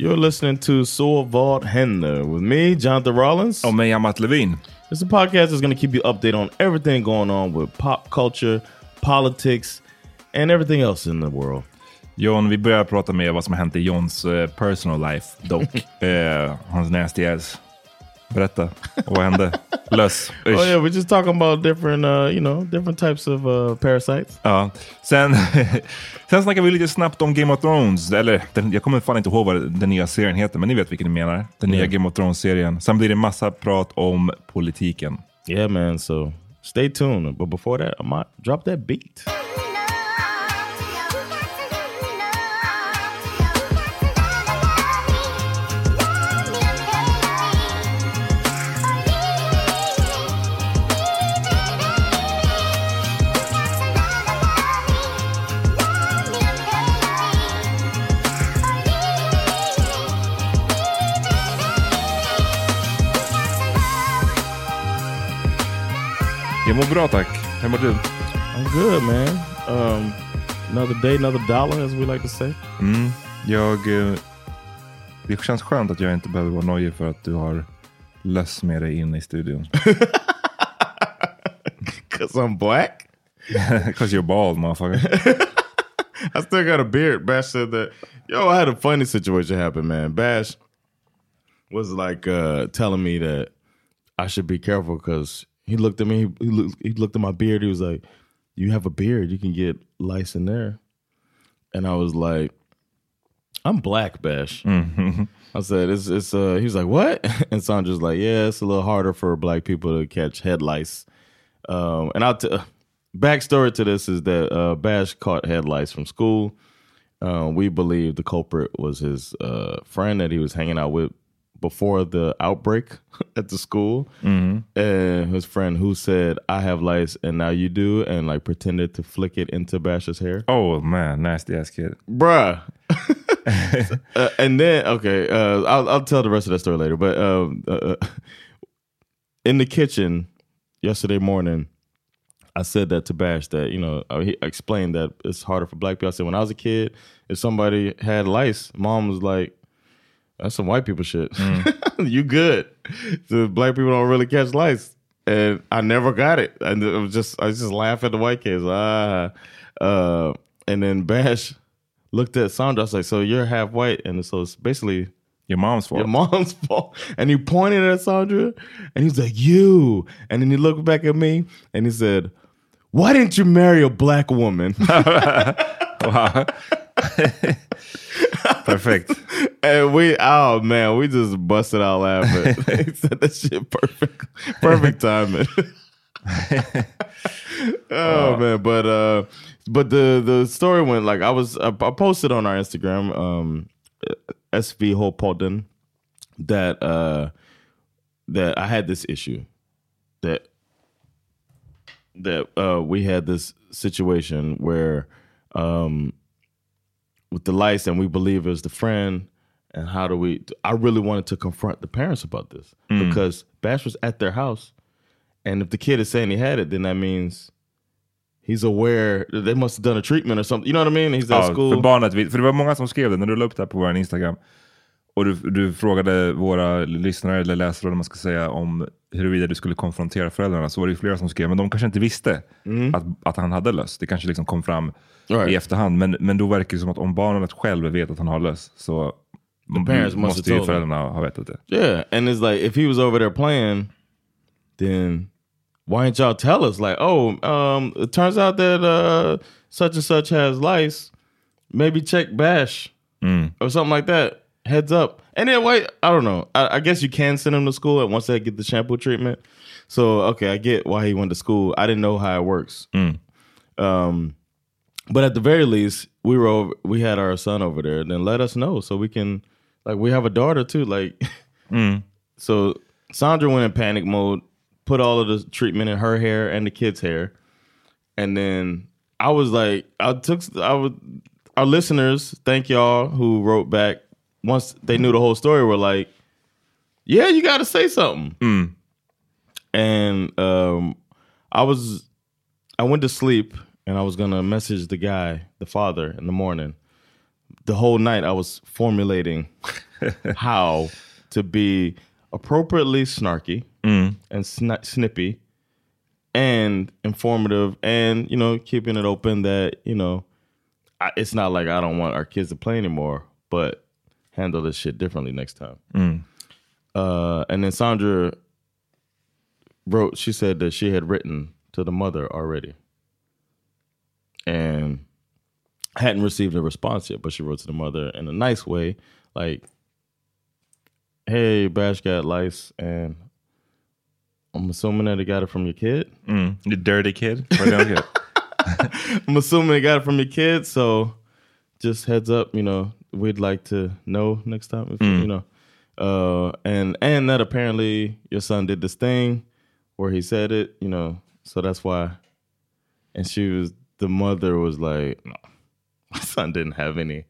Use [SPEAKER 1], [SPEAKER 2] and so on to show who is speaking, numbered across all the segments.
[SPEAKER 1] You're listening to Så vad händer with me, Jonathan Rollins.
[SPEAKER 2] Och mig, Amat Levin.
[SPEAKER 1] A podcast that's going to keep you updated on everything going on with pop culture, politics, and everything else in the world.
[SPEAKER 2] John, vi börjar prata med vad som har hänt i Johns eh, personal life dock. Eh, hans nasty ass. Berätta, vad hände? Lös. Usch.
[SPEAKER 1] Oh yeah, we're just talking about different, uh, you know, different types of uh, parasites.
[SPEAKER 2] Ja. Sen, sen snackar vi lite snabbt om Game of Thrones. Eller, den, jag kommer fan inte ihåg vad den nya serien heter, men ni vet vilken ni menar. Den nya
[SPEAKER 1] Yeah.
[SPEAKER 2] Game of Thrones-serien. Sen blir det massa prat om politiken.
[SPEAKER 1] Yeah, man. So stay tuned. But before that, I might drop that beat.
[SPEAKER 2] Jag mår bra tack. Hur mår du?
[SPEAKER 1] I'm good, man. Um, another day, another dollar, as we like to say.
[SPEAKER 2] Mm, jag... eh, Det känns skönt att jag inte behöver vara nojig för att du har löss med dig in i studion.
[SPEAKER 1] Cause I'm black.
[SPEAKER 2] Because you're bald motherfucker.
[SPEAKER 1] I still got a beard. Bash said that. Yo, I had a funny situation happen, man. Bash was like uh, telling me that I should be careful because he looked at me. He, he, looked, he looked at my beard. He was like, "You have a beard. You can get lice in there." And I was like, "I'm black, Bash." I said, "It's it's." Uh, he was like, "What?" And Sandra's like, "Yeah, it's a little harder for black people to catch head lice." Um, and I'll t- backstory to this is that uh, Bash caught head lice from school, uh, we believe the culprit was his uh, friend that he was hanging out with before the outbreak at the school. And his friend who said, I have lice and now you do, and like pretended to flick it into Bash's hair.
[SPEAKER 2] Oh man, nasty ass kid.
[SPEAKER 1] Bruh. Uh, and then, okay, uh, I'll, I'll tell the rest of that story later. But um, uh, in the kitchen yesterday morning, I said that to Bash that, you know, uh, he explained that it's harder for black people. I said, when I was a kid, if somebody had lice, mom was like, that's some white people shit. you good. The black people don't really catch lice. And I never got it. And it was just, I was just laugh at the white kids. Ah. Uh, and then Bash looked at Sandra. I was like, so you're half white. And so it's basically
[SPEAKER 2] Your mom's fault.
[SPEAKER 1] your mom's fault. And he pointed at Sandra and he was like, You. And then he looked back at me and he said, Why didn't you marry a black woman?
[SPEAKER 2] Wow. Perfekt.
[SPEAKER 1] And we, oh man, we just busted out laughing. he said that shit perfect. Perfect timing. oh man, but uh but the the story went like I was I, I posted on our Instagram um SV Hopodden that uh that I had this issue that that uh we had this situation where um with the lice and we believe it was the friend and how do we I really wanted to confront the parents about this because Bash was at their house and if the kid is saying he had it then that means he's aware they must have done a treatment or something you know what I mean he's at
[SPEAKER 2] Ja,
[SPEAKER 1] school
[SPEAKER 2] för barnet, för det var många som skrev det när du la upp det här på vår Instagram. Och du, du frågade våra lyssnare eller läsare, eller man ska säga, om huruvida du skulle konfrontera föräldrarna. Så var det flera som skrev, men de kanske inte visste att, att han hade löss. Det kanske liksom kom fram
[SPEAKER 1] Right.
[SPEAKER 2] i efterhand. Men, men då verkar det som att om barnet själv vet att han har löss så
[SPEAKER 1] parents must have told
[SPEAKER 2] föräldrarna ha vetat det.
[SPEAKER 1] Yeah, and it's like if he was over there playing, then why didn't y'all tell us? Like, oh, um, it turns out that uh, such and such has lice. Maybe check Bash or something like that. Heads up. And then wait, I don't know. I, I guess you can send him to school once they get the shampoo treatment. So okay, I get why he went to school. I didn't know how it works. Um, but at the very least, we were over, we had our son over there. Then let us know so we can like we have a daughter too. Like, so Sandra went in panic mode, put all of the treatment in her hair and the kid's hair, and then I was like, I took I would our listeners, thank y'all who wrote back once they knew the whole story. Were like, yeah, you got to say something. And um, I was I went to sleep and I was gonna message the guy, the father, in the morning. The whole night I was formulating how to be appropriately snarky and sni- snippy and informative and you know keeping it open that you know I, it's not like I don't want our kids to play anymore, but handle this shit differently next time. Uh, and then Sandra wrote. She said that she had written to the mother already, and hadn't received a response yet. But she wrote to the mother in a nice way, like, "Hey, Bash got lice, and I'm assuming that he got it from your kid."
[SPEAKER 2] Mm. You dirty kid. Var?
[SPEAKER 1] I'm assuming they got it from your kid, so just heads up, you know, we'd like to know next time, if, you know. Uh, and and that apparently your son did this thing where he said it, you know, so that's why. And she was, the mother was like, no, my son didn't have any.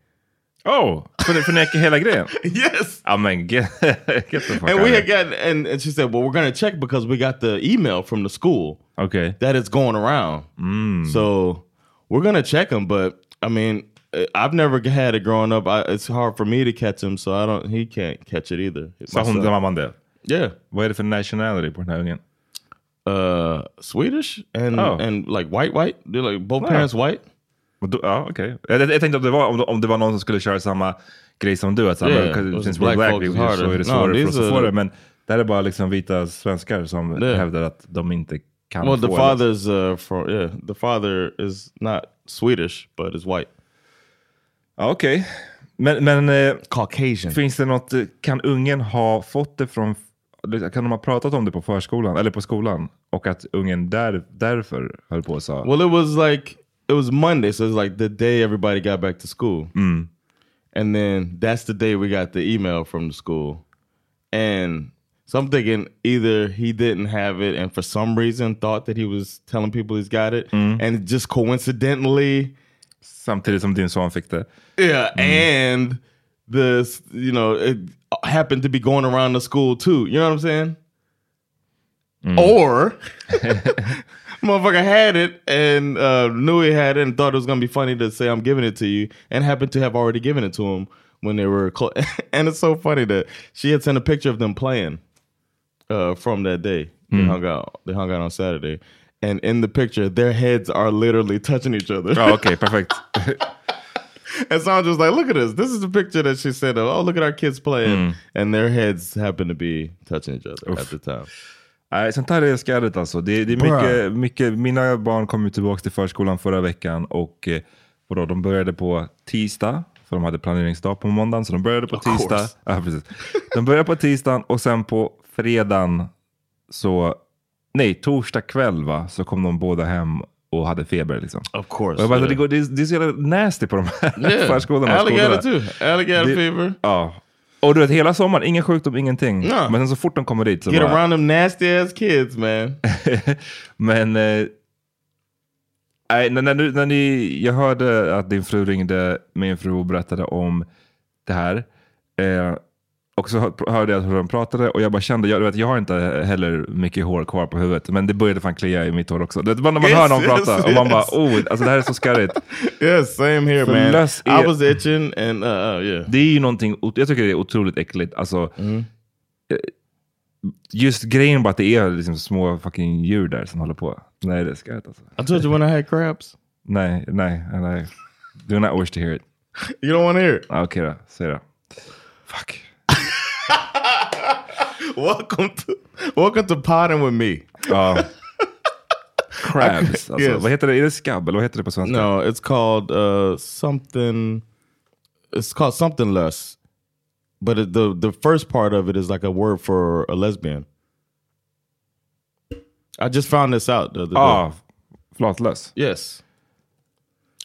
[SPEAKER 2] Oh, för- förneka hela grejen?
[SPEAKER 1] yes.
[SPEAKER 2] Ja men get, get the fuck
[SPEAKER 1] And
[SPEAKER 2] out
[SPEAKER 1] we
[SPEAKER 2] of
[SPEAKER 1] had gotten, and, and she said, well, we're going to check because we got the email from the school.
[SPEAKER 2] Okay.
[SPEAKER 1] that it's going around. So we're gonna check him, but I mean, uh, I've never had it growing up. I, it's hard for me to catch him, so I don't. He can't catch it either.
[SPEAKER 2] Sa hon
[SPEAKER 1] My
[SPEAKER 2] till
[SPEAKER 1] son.
[SPEAKER 2] mamman det?
[SPEAKER 1] Yeah,
[SPEAKER 2] Vad är det för nationality på den här ungen?
[SPEAKER 1] uh, Swedish and
[SPEAKER 2] Oh.
[SPEAKER 1] and like white, white. They're like both parents white.
[SPEAKER 2] Då- Ja, okej. Jag, jag tänkte om det, var, om, om det var någon som skulle köra samma grej som du. Att så
[SPEAKER 1] Yeah,
[SPEAKER 2] men, since
[SPEAKER 1] black
[SPEAKER 2] black people,
[SPEAKER 1] harder.
[SPEAKER 2] så är det
[SPEAKER 1] No,
[SPEAKER 2] svårare för oss att få det. Men det här är bara liksom vita svenskar som
[SPEAKER 1] Yeah.
[SPEAKER 2] hävdar att de inte kan
[SPEAKER 1] Well,
[SPEAKER 2] få
[SPEAKER 1] the father's uh, for yeah, the father is not Swedish, but is white,
[SPEAKER 2] Ja, Okej. Men, men eh,
[SPEAKER 1] Caucasian.
[SPEAKER 2] finns det något, eh, kan ungen ha fått det från, kan de ha pratat om det på förskolan eller på skolan? Och att ungen där, därför höll på och sa,
[SPEAKER 1] Well, it was like it was Monday, so it was like the day everybody got back to school.
[SPEAKER 2] Mm.
[SPEAKER 1] And then that's the day we got the email from the school. And so I'm thinking either he didn't have it and for some reason thought that he was telling people he's got it.
[SPEAKER 2] Mm.
[SPEAKER 1] And just coincidentally,
[SPEAKER 2] Samtidigt som din son fick det.
[SPEAKER 1] yeah, and this, you know, it happened to be going around the school too. You know what I'm saying? Or motherfucker had it and uh, knew he had it and thought it was gonna be funny to say I'm giving it to you, and happened to have already given it to him when they were. Cl- and it's so funny that she had sent a picture of them playing uh, from that day. They hung out. They hung out on Saturday, and in the picture, their heads are literally touching each other.
[SPEAKER 2] Ja, okej, perfekt.
[SPEAKER 1] And so I'm just like, look at this. This is the picture that she said, oh, look at our kids playing. And their heads happen to be touching each other at the time.
[SPEAKER 2] Nej, sånt här är skräddigt alltså. Det, det är mycket, mycket, mina barn kom ju tillbaka till förskolan förra veckan och eh, vadå, de började på tisdag. För de hade planeringsdag på måndagen, så de började på
[SPEAKER 1] Of
[SPEAKER 2] tisdag. Ja, precis. De började på tisdagen och sen på fredagen så, nej, torsdag kväll va, så kom de båda hem och hade feber. Liksom.
[SPEAKER 1] Of course.
[SPEAKER 2] Bara,
[SPEAKER 1] yeah.
[SPEAKER 2] det, går, det, är, det är så jävla nasty på de här
[SPEAKER 1] Yeah.
[SPEAKER 2] förskolorna.
[SPEAKER 1] Alligator too. Alligator fever.
[SPEAKER 2] Ja. Och du vet, hela sommaren, ingen sjukdom, ingenting.
[SPEAKER 1] Ja.
[SPEAKER 2] Men sen så fort de kommer dit så
[SPEAKER 1] Get
[SPEAKER 2] bara...
[SPEAKER 1] around them nasty ass kids, man.
[SPEAKER 2] Men... Eh, nej, när, när, när ni, jag hörde att din fru ringde min fru och berättade om det här. Eh, och så hör- hörde jag hur de pratade och jag bara kände, jag, vet, jag har inte heller mycket hår kvar på huvudet, men det började fan klia i mitt hår också. Det, bara när man
[SPEAKER 1] Yes,
[SPEAKER 2] hör någon
[SPEAKER 1] yes,
[SPEAKER 2] prata och man bara,
[SPEAKER 1] yes.
[SPEAKER 2] oh, alltså det här är så skarrigt.
[SPEAKER 1] yes, same here,
[SPEAKER 2] För
[SPEAKER 1] man.
[SPEAKER 2] löss
[SPEAKER 1] I
[SPEAKER 2] är-
[SPEAKER 1] was itching and uh, uh, yeah.
[SPEAKER 2] Det är ju någonting, jag tycker det är otroligt äckligt. Alltså,
[SPEAKER 1] Mm.
[SPEAKER 2] eh, Just grejen bara att det är liksom små fucking djur där som håller på. Nej, det är skarpt alltså.
[SPEAKER 1] I told you when I had crabs.
[SPEAKER 2] Nej, nej, nej. Do not wish to hear it.
[SPEAKER 1] You don't want to hear it.
[SPEAKER 2] Ah, Okej då, säg det. Fuck.
[SPEAKER 1] welcome to welcome to potting with me.
[SPEAKER 2] Ja. Crabs. Alltså,
[SPEAKER 1] Yes.
[SPEAKER 2] Vad heter det? Är det skabb eller vad heter det på svenska?
[SPEAKER 1] No, it's called uh, something. It's called something less, but it, the the first part of it is like a word for a lesbian. I just found this out the other day.
[SPEAKER 2] Ah, flatlös.
[SPEAKER 1] Yes.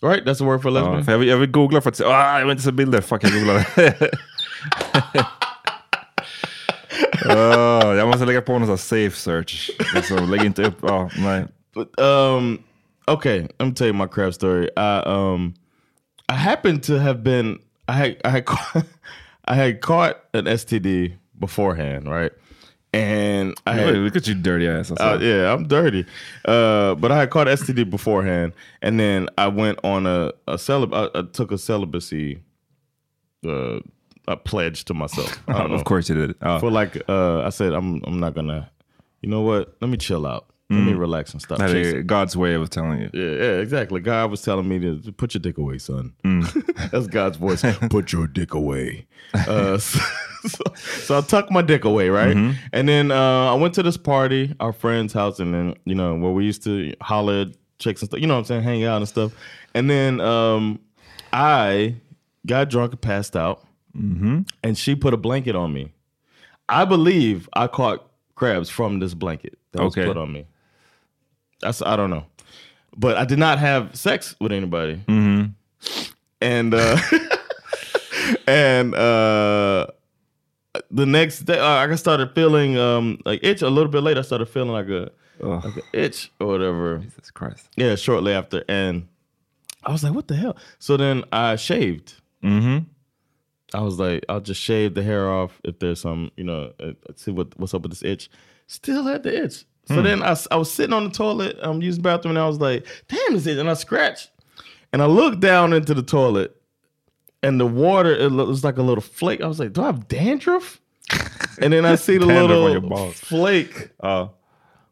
[SPEAKER 1] Right, that's a word for lesbian.
[SPEAKER 2] Ja, för jag, vill, jag vill googla för att se. Ah, jag vill inte se bilder. Fuck, jag. Ah, jag måste lägga på någon sån safe search. Liksom, lägg inte upp. Ah, nej.
[SPEAKER 1] But um, okay, let me tell you my crab story. I um, I happened to have been I had I had caught, I had caught an STD beforehand, right? And I had,
[SPEAKER 2] look at you dirty ass.
[SPEAKER 1] Uh, yeah, I'm dirty. Uh, but I had caught STD beforehand, and then I went on a a celib. I, I took a celibacy uh, a pledge to myself. I don't know.
[SPEAKER 2] of course you did. Ja.
[SPEAKER 1] For like, uh, I said, I'm I'm not gonna. You know what? Let me chill out. Let me relax and stop.
[SPEAKER 2] God's way of telling you.
[SPEAKER 1] Yeah, yeah, exactly. God was telling me to put your dick away, son. That's God's voice. put your dick away. Uh, so, so, so I tucked my dick away, right? And then uh, I went to this party, our friend's house, and then you know where we used to holler at chicks and stuff. You know what I'm saying, hang out and stuff. And then um, I got drunk and passed out, and she put a blanket on me. I believe I caught crabs from this blanket that was
[SPEAKER 2] Okay.
[SPEAKER 1] put on me. That's I don't know, but I did not have sex with anybody. And uh, and uh, the next day, uh, I started feeling um, like itch. A little bit later, I started feeling like a like an itch or whatever.
[SPEAKER 2] Jesus Christ.
[SPEAKER 1] Yeah, shortly after, and I was like, "What the hell?" So then I shaved.
[SPEAKER 2] Mm-hmm.
[SPEAKER 1] I was like, I'll just shave the hair off if there's some, you know, uh, see what what's up with this itch. Still had the itch. So then I was sitting on the toilet, I'm using the bathroom, and I was like, damn, this itch. And I scratched. And I looked down into the toilet, and the water, it was like a little flake. I was like, do I have dandruff? And then I see the
[SPEAKER 2] Dandruff on your
[SPEAKER 1] little flake
[SPEAKER 2] Ja.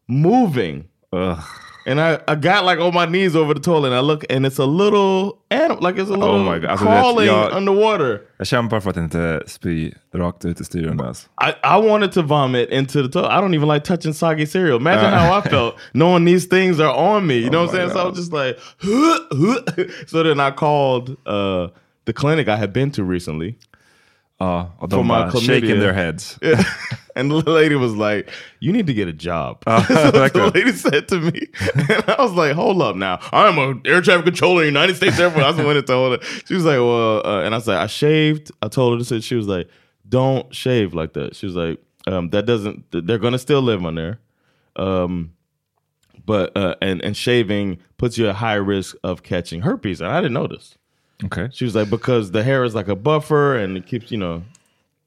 [SPEAKER 1] moving.
[SPEAKER 2] Ugh.
[SPEAKER 1] And I, I got like on my knees over the toilet, and I look, and it's a little animal, like it's a little
[SPEAKER 2] Oh my God. Alltså,
[SPEAKER 1] crawling
[SPEAKER 2] jag-
[SPEAKER 1] underwater.
[SPEAKER 2] Jag kämpar för att inte spy rakt ut i. Alltså.
[SPEAKER 1] I, I wanted to vomit into the toilet. I don't even like touching soggy cereal. Imagine how I felt knowing these things are on me. You know what I'm saying? So I was just like, so then I called uh, the clinic I had been to recently.
[SPEAKER 2] Ja, och
[SPEAKER 1] For my chlamydia.
[SPEAKER 2] shaking their heads.
[SPEAKER 1] And the lady was like, "You need to get a job." What
[SPEAKER 2] like
[SPEAKER 1] the lady said to me, and I was like, "Hold up, now I'm a air traffic controller in the United States Air Force." I was wanted to hold her. She was like, "Well," uh, and I said, "I shaved." I told her to say. She was like, "Don't shave like that." She was like, um, "That doesn't. They're gonna still live on there." Um, but uh, and and shaving puts you at high risk of catching herpes, and I didn't know this.
[SPEAKER 2] Okej.
[SPEAKER 1] She was like, because the hair is like a buffer and it keeps, you know,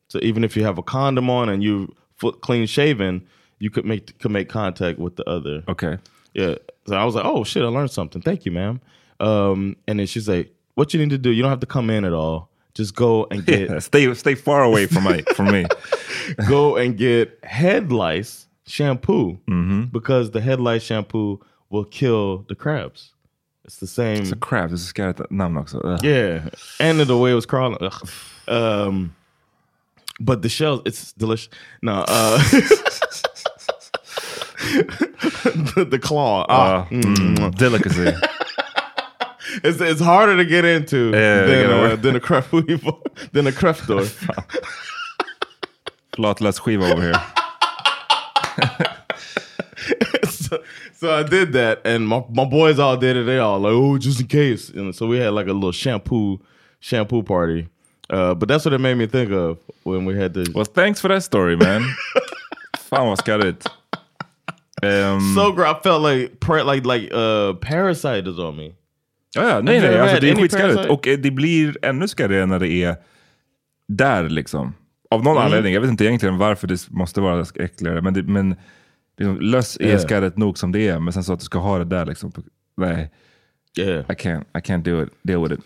[SPEAKER 1] so even if you have a condom on and you foot clean shaven, you could make could make contact with the other.
[SPEAKER 2] Okay.
[SPEAKER 1] Yeah. So I was like, oh shit, I learned something. Thank you, ma'am. Um, and then she's like, what you need to do, you don't have to come in at all. Just go and get
[SPEAKER 2] Yeah, stay, stay far away from me. From me.
[SPEAKER 1] go and get head lice shampoo because the head lice shampoo will kill the crabs. It's the same.
[SPEAKER 2] Så crab, det är så skarpt namn också. Ugh.
[SPEAKER 1] Yeah, and the way it was crawling. Ugh. Um, but the shells, it's delicious. No, uh, the, the claw. Ah,
[SPEAKER 2] Uh, mm, delicacy.
[SPEAKER 1] it's it's harder to get into
[SPEAKER 2] Yeah,
[SPEAKER 1] than, uh, than a craft than a craft door.
[SPEAKER 2] Flatlösskiva over here.
[SPEAKER 1] So, I did that, and my, my boys all did it. They all like, oh, just in case. And so we had like a little shampoo shampoo party. Uh, but that's what it made me think of when we had the
[SPEAKER 2] Well, thanks for that story man. Fan vad skarrigt. Um,
[SPEAKER 1] so gr- I felt like like like uh parasite is on me.
[SPEAKER 2] ja, ja, nej, nej, alltså, det är skitskarrigt. Och eh, det blir ännu skarrigare när det är där liksom. Av någon
[SPEAKER 1] Mm.
[SPEAKER 2] anledning, jag vet inte egentligen varför det måste vara äckligare. Men, det, men liksom, löss är
[SPEAKER 1] Yeah.
[SPEAKER 2] skarrigt nog som det är. Men sen så att du ska ha det där liksom. Nej,
[SPEAKER 1] Yeah.
[SPEAKER 2] I can't, I can't do it, deal with it.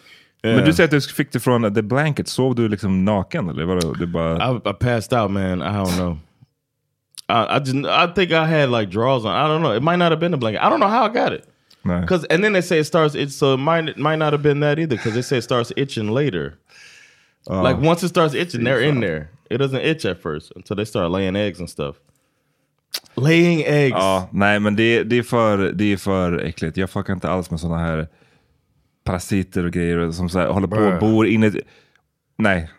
[SPEAKER 1] Yeah.
[SPEAKER 2] Men du säger att du fick det från The Blanket. Sov du liksom naken eller? Vadå? Du bara...
[SPEAKER 1] I, I passed out, man. I don't know. I, I just I think I had like draws on. I don't know. It might not have been the blanket. I don't know how I got it.
[SPEAKER 2] Nej.
[SPEAKER 1] Cause and then they say it starts. It so it might might not have been that either. Cause they say it starts itching later. Like once it starts itching, they're in there. It doesn't itch at first until they start laying eggs and stuff. Laying eggs.
[SPEAKER 2] Ja, nej men det, det, är för, det är för äckligt. Jag fuckar inte alls med såna här parasiter och grejer som så här, håller på och bor inne. Nej,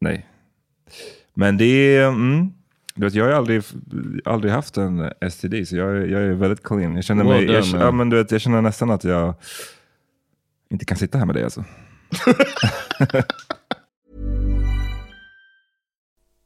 [SPEAKER 2] nej. Men det är, mm, du vet jag har aldrig, aldrig haft en STD så jag, är- jag är väldigt clean. Jag känner, mig, jag, ja, men du vet, jag känner nästan att jag inte kan sitta här med dig alltså.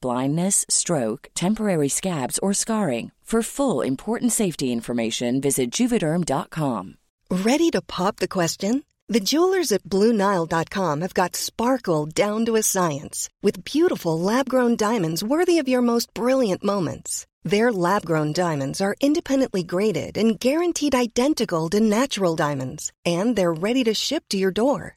[SPEAKER 3] blindness, stroke, temporary scabs, or scarring. For full important safety information, visit juvederm.com.
[SPEAKER 4] Ready to pop the question? The jewelers at BlueNile.com have got sparkle down to a science with beautiful lab grown diamonds worthy of your most brilliant moments. Their lab grown diamonds are independently graded and guaranteed identical to natural diamonds, and they're ready to ship to your door.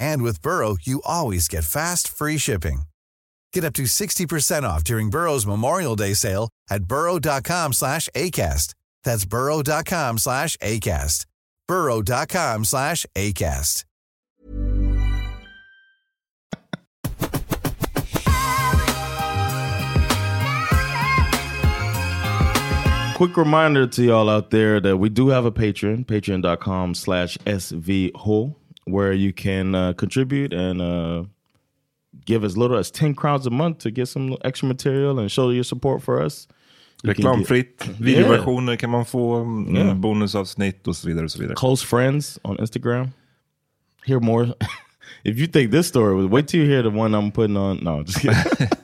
[SPEAKER 5] And with Burrow, you always get fast, free shipping. Get up to 60% off during Burrow's Memorial Day sale at burrow.com slash ACAST. That's burrow.com slash ACAST. burrow.com slash ACAST.
[SPEAKER 1] quick reminder to y'all out there that we do have a Patreon, patreon.com slash svho, where you can uh, contribute and uh, give as little as 10 crowns a month to get some extra material and show your support for us. You can get-
[SPEAKER 2] Reklamfritt, videoversioner kan man få, mm,
[SPEAKER 1] Yeah.
[SPEAKER 2] bonusavsnitt och så vidare. Och så vidare.
[SPEAKER 1] close friends on Instagram. Hear more. if you think this story was, wait till you hear the one I'm putting on. No, just kidding.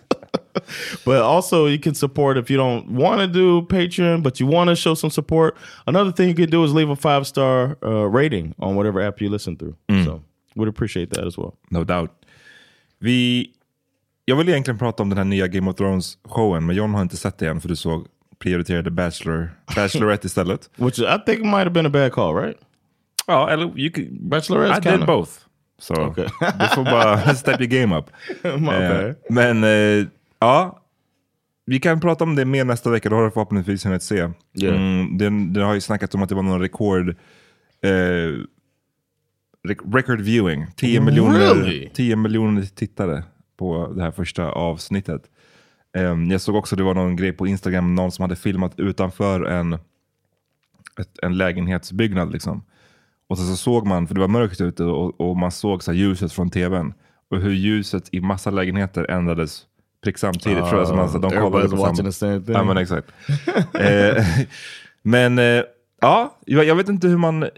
[SPEAKER 1] but also, you can support if you don't want to do Patreon, but you want to show some support. Another thing you can do is leave a five star uh, rating on whatever app you listen through. So, would appreciate that as well.
[SPEAKER 2] No doubt. Vi, jag vill egentligen prata om den här nya Game of Thrones-showen, men John har inte sett det än för du såg prioriterade Bachelor, Bachelorette istället.
[SPEAKER 1] Which I think might have been a bad call, right?
[SPEAKER 2] Ja, eller you could,
[SPEAKER 1] Bachelorette
[SPEAKER 2] I did
[SPEAKER 1] kinda-
[SPEAKER 2] both. Så
[SPEAKER 1] Okay.
[SPEAKER 2] du får bara step your game up.
[SPEAKER 1] My
[SPEAKER 2] Eh, men eh, ja, vi kan prata om det mer nästa vecka. Då har du förhoppningsvis hunnit se.
[SPEAKER 1] Yeah.
[SPEAKER 2] Mm, den, det har ju snackats om att det var någon rekord... Eh, rec- record viewing. 10 miljoner,
[SPEAKER 1] Really?
[SPEAKER 2] 10 miljoner tittare på det här första avsnittet. Ehm, jag såg också att det var någon grej på Instagram, någon som hade filmat utanför en, ett, en lägenhetsbyggnad. Liksom. Och så, så såg man, för det var mörkt ute, och, och man såg så ljuset från tvn. Och hur ljuset i massa lägenheter ändrades prick samtidigt.
[SPEAKER 1] Ah,
[SPEAKER 2] tror jag, så man, så de kollade
[SPEAKER 1] everybody's
[SPEAKER 2] på
[SPEAKER 1] watching
[SPEAKER 2] samma-
[SPEAKER 1] the.
[SPEAKER 2] Ja, men exakt. eh, men eh, ja, jag, jag vet inte hur man...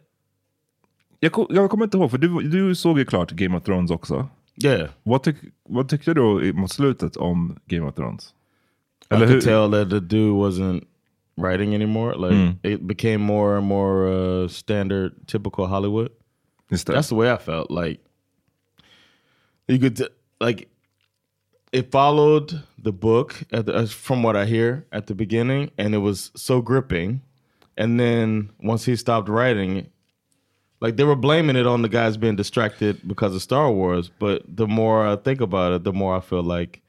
[SPEAKER 2] Jag, jag kommer inte ihåg, för du, du såg ju klart Game of Thrones också.
[SPEAKER 1] Yeah.
[SPEAKER 2] Vad, tyck, vad tyckte du i- mot slutet om Game of Thrones?
[SPEAKER 1] I
[SPEAKER 2] Eller
[SPEAKER 1] could
[SPEAKER 2] hur-
[SPEAKER 1] tell that the dude wasn't writing anymore. Like
[SPEAKER 2] Mm.
[SPEAKER 1] it became more and more uh, standard, typical Hollywood. That's the way I felt. Like you could like it followed the book at the, from what I hear at the beginning, and it was so gripping. And then once he stopped writing, like they were blaming it on the guys being distracted because of Star Wars. But the more I think about it, the more I feel like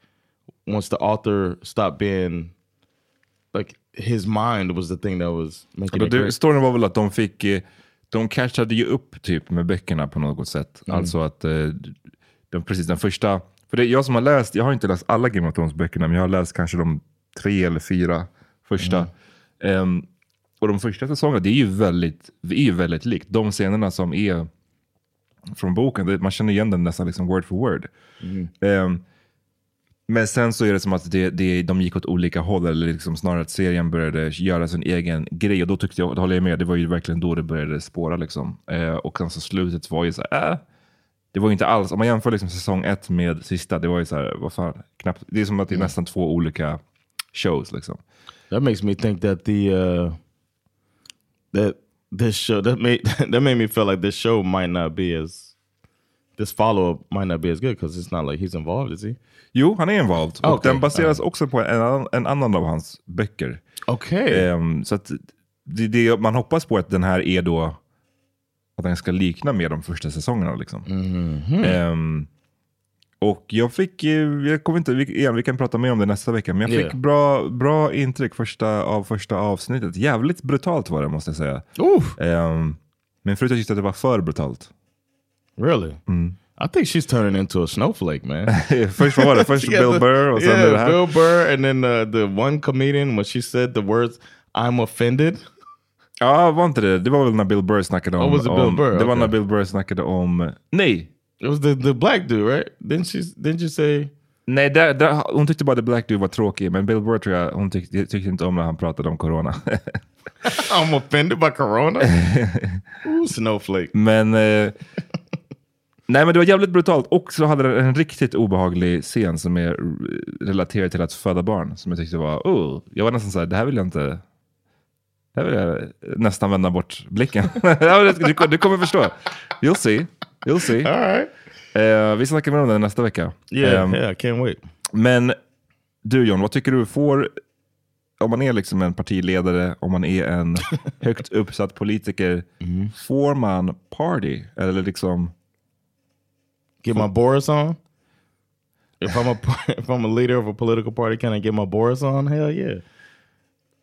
[SPEAKER 1] once the author stopped being like his mind was the thing that was making it
[SPEAKER 2] det, storyn var väl att de fick, eh, de catchade ju upp typ med böckerna på något sätt.
[SPEAKER 1] Mm.
[SPEAKER 2] Alltså att eh, de, precis den första, för det är jag som har läst, jag har inte läst alla Game of Thrones böckerna, men jag har läst kanske de tre eller fyra första.
[SPEAKER 1] Mm.
[SPEAKER 2] Ehm, och de första säsongerna, det är ju väldigt, det är ju väldigt likt. De scenerna som är från boken, man känner igen den nästan liksom word for word.
[SPEAKER 1] Mm.
[SPEAKER 2] Ehm, men sen så är det som att det, det, de gick åt olika håll, eller liksom snarare att serien började göra sin egen grej. Och då tyckte jag, det håller jag med, det var ju verkligen då det började spåra. Liksom. Eh, och sen så slutet var ju så här, äh, det var ju inte alls, om man jämför liksom säsong ett med sista, det var ju så här, vad fan, knappt, det är som att det är nästan två olika shows. Liksom.
[SPEAKER 1] That makes me think that the uh that this show that made that made me feel like this show might not be as this follow up might not be as good because it's not like he's involved, is he?
[SPEAKER 2] Jo, han är involved. Och
[SPEAKER 1] Okej,
[SPEAKER 2] den baseras
[SPEAKER 1] ja.
[SPEAKER 2] också på en, annan- en annan av hans böcker.
[SPEAKER 1] Okay.
[SPEAKER 2] Ehm, så att det, det, man hoppas på att den här är då att den ska likna med de första säsongerna. Liksom.
[SPEAKER 1] Mhm.
[SPEAKER 2] Ehm, och jag fick, jag kommer inte, igen, vi kan prata mer om det nästa vecka, men jag fick
[SPEAKER 1] Yeah.
[SPEAKER 2] bra, bra intryck första, av första avsnittet. Jävligt brutalt var det måste jag säga. Um, men förut tyckte jag att det var för brutalt.
[SPEAKER 1] Really? I think she's turning into a snowflake, man.
[SPEAKER 2] Vad var det? Först
[SPEAKER 1] Yeah,
[SPEAKER 2] Bill Burr och sen
[SPEAKER 1] yeah. Bill Burr, and then uh, the one comedian when she said the words "I'm offended."
[SPEAKER 2] Ja, var inte det? Det var väl när Bill Burr snackade om...
[SPEAKER 1] Oh, was it Bill
[SPEAKER 2] om
[SPEAKER 1] Burr?
[SPEAKER 2] Det var
[SPEAKER 1] Okay.
[SPEAKER 2] när Bill Burr snackade om... Nej!
[SPEAKER 1] It was the the black dude, right? Didn't she? Didn't you say?
[SPEAKER 2] Nej, där, där, hon tyckte bara The Black Dude var tråkig, men Bill Burr tror jag, hon tyckte, tyckte inte om när han pratade om corona.
[SPEAKER 1] I'm offended by Corona. Ooh, snowflake.
[SPEAKER 2] men... Eh, nej, men det var jävligt brutalt. Och så hade den en riktigt obehaglig scen som är relaterad till att föda barn, som jag tyckte var... Oh, jag var nästan så här, det här vill jag inte... Det här vill jag nästan vända bort blicken. Du, du kommer förstå. You'll see. You'll see.
[SPEAKER 1] All right.
[SPEAKER 2] Eh, vi snackar mer om det nästa vecka.
[SPEAKER 1] Yeah,
[SPEAKER 2] Ehm,
[SPEAKER 1] yeah, can't wait.
[SPEAKER 2] Men du John, vad tycker du får, om man är liksom en partiledare, om man är en högt uppsatt politiker, får man party? Eller liksom,
[SPEAKER 1] Get my Boris on. If I'm a if I'm a leader of a political party, can I get my Boris on? Hell yeah.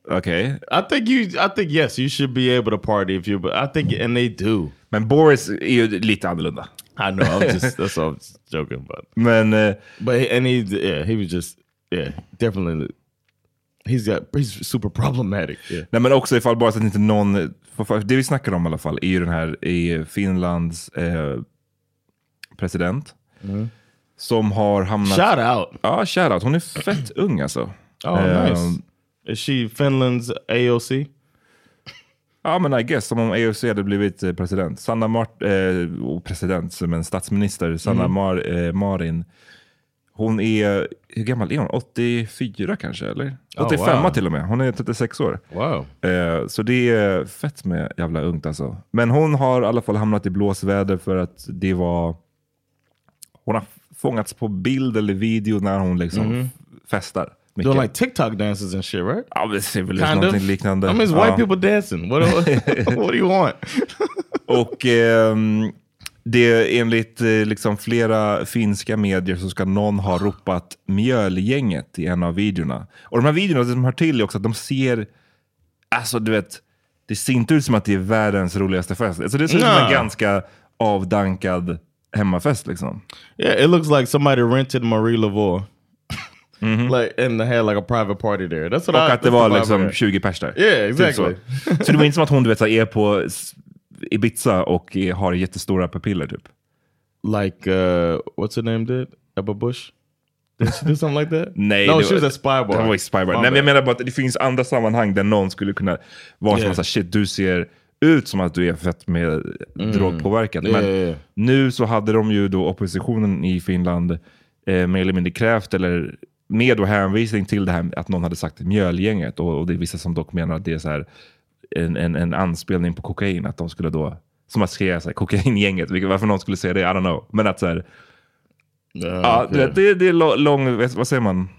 [SPEAKER 2] Okej.
[SPEAKER 1] I think you. I think yes, you should be able to party if you. But I think and they do.
[SPEAKER 2] Men Boris är ju lite annorlunda.
[SPEAKER 1] I know. I'm just that's all I was joking about.
[SPEAKER 2] Men eh,
[SPEAKER 1] But and he yeah he was just yeah definitely He's got he's super problematic. Yeah.
[SPEAKER 2] Nej men också ifall bara så att inte någon, det vi snackar om i alla fall är ju den här i Finlands eh, president.
[SPEAKER 1] Mm.
[SPEAKER 2] Som har hamnat...
[SPEAKER 1] Shout out!
[SPEAKER 2] Ja, shout out. Hon är fett ung alltså.
[SPEAKER 1] Oh,
[SPEAKER 2] Eh,
[SPEAKER 1] nice. Is she Finland's AOC?
[SPEAKER 2] Ja men I guess, som om AOC hade blivit eh, president. Sanna Mart, eh, oh, president, men statsminister Sanna
[SPEAKER 1] Mm.
[SPEAKER 2] Mar, eh, Marin. Hon är, hur gammal är hon? 84 kanske eller?
[SPEAKER 1] Oh,
[SPEAKER 2] 85
[SPEAKER 1] wow.
[SPEAKER 2] till och med. Hon är 36 år.
[SPEAKER 1] Wow.
[SPEAKER 2] Eh, så det är fett med jävla ungt alltså. Men hon har i alla fall hamnat i blåsväder för att det var... Hon har fångats på bild eller video när hon liksom
[SPEAKER 1] Mhm.
[SPEAKER 2] festar.
[SPEAKER 1] Doing like TikTok dances and shit, right?
[SPEAKER 2] Ja, det är väl
[SPEAKER 1] Kind
[SPEAKER 2] någonting
[SPEAKER 1] of.
[SPEAKER 2] liknande.
[SPEAKER 1] I mean, it's white
[SPEAKER 2] Ja.
[SPEAKER 1] people dancing. What, what, what do you want?
[SPEAKER 2] Och ehm, det enligt eh, liksom flera finska medier så ska någon ha ropat mjölgänget i en av videorna. Och de här videorna, det som hör till är också att de ser, alltså du vet, det ser inte ut som att det är världens roligaste fest. Alltså det ser ut som en ganska avdankad hemmafest liksom.
[SPEAKER 1] Yeah, it looks like somebody rented Marie Laveau. Like and they had like a private party there. That's what
[SPEAKER 2] Och
[SPEAKER 1] I
[SPEAKER 2] att det var
[SPEAKER 1] the
[SPEAKER 2] liksom
[SPEAKER 1] I got.
[SPEAKER 2] 20 pers där.
[SPEAKER 1] Yeah,
[SPEAKER 2] Typ
[SPEAKER 1] exactly.
[SPEAKER 2] så. så det var inte som att hon du vet, är på Ibiza och är- har jättestora pupiller typ.
[SPEAKER 1] Like uh what's her name did? Ebba Bush? Did she do something like that?
[SPEAKER 2] Nej,
[SPEAKER 1] no,
[SPEAKER 2] det
[SPEAKER 1] she
[SPEAKER 2] var-
[SPEAKER 1] was at Spybar.
[SPEAKER 2] Det var i Spybar.
[SPEAKER 1] My
[SPEAKER 2] Nej, men jag menar bara att det finns andra sammanhang där någon skulle kunna vara som
[SPEAKER 1] Yeah.
[SPEAKER 2] att så här, shit, du ser ut som att du är fett med drogpåverkad.
[SPEAKER 1] Mm. Yeah,
[SPEAKER 2] Men
[SPEAKER 1] yeah, yeah.
[SPEAKER 2] nu så hade de ju då oppositionen i Finland eh, mer eller mindre krävt, eller med då hänvisning till det här att någon hade sagt mjölgänget. Och, och det är vissa som dock menar att det är så här en, en, en anspelning på kokain. Att de skulle då, som att skriva så här, kokaingänget, vilket, varför någon skulle säga det, I don't know. Men att så här, ja,
[SPEAKER 1] okay.
[SPEAKER 2] det, det, det är lång, vad säger man?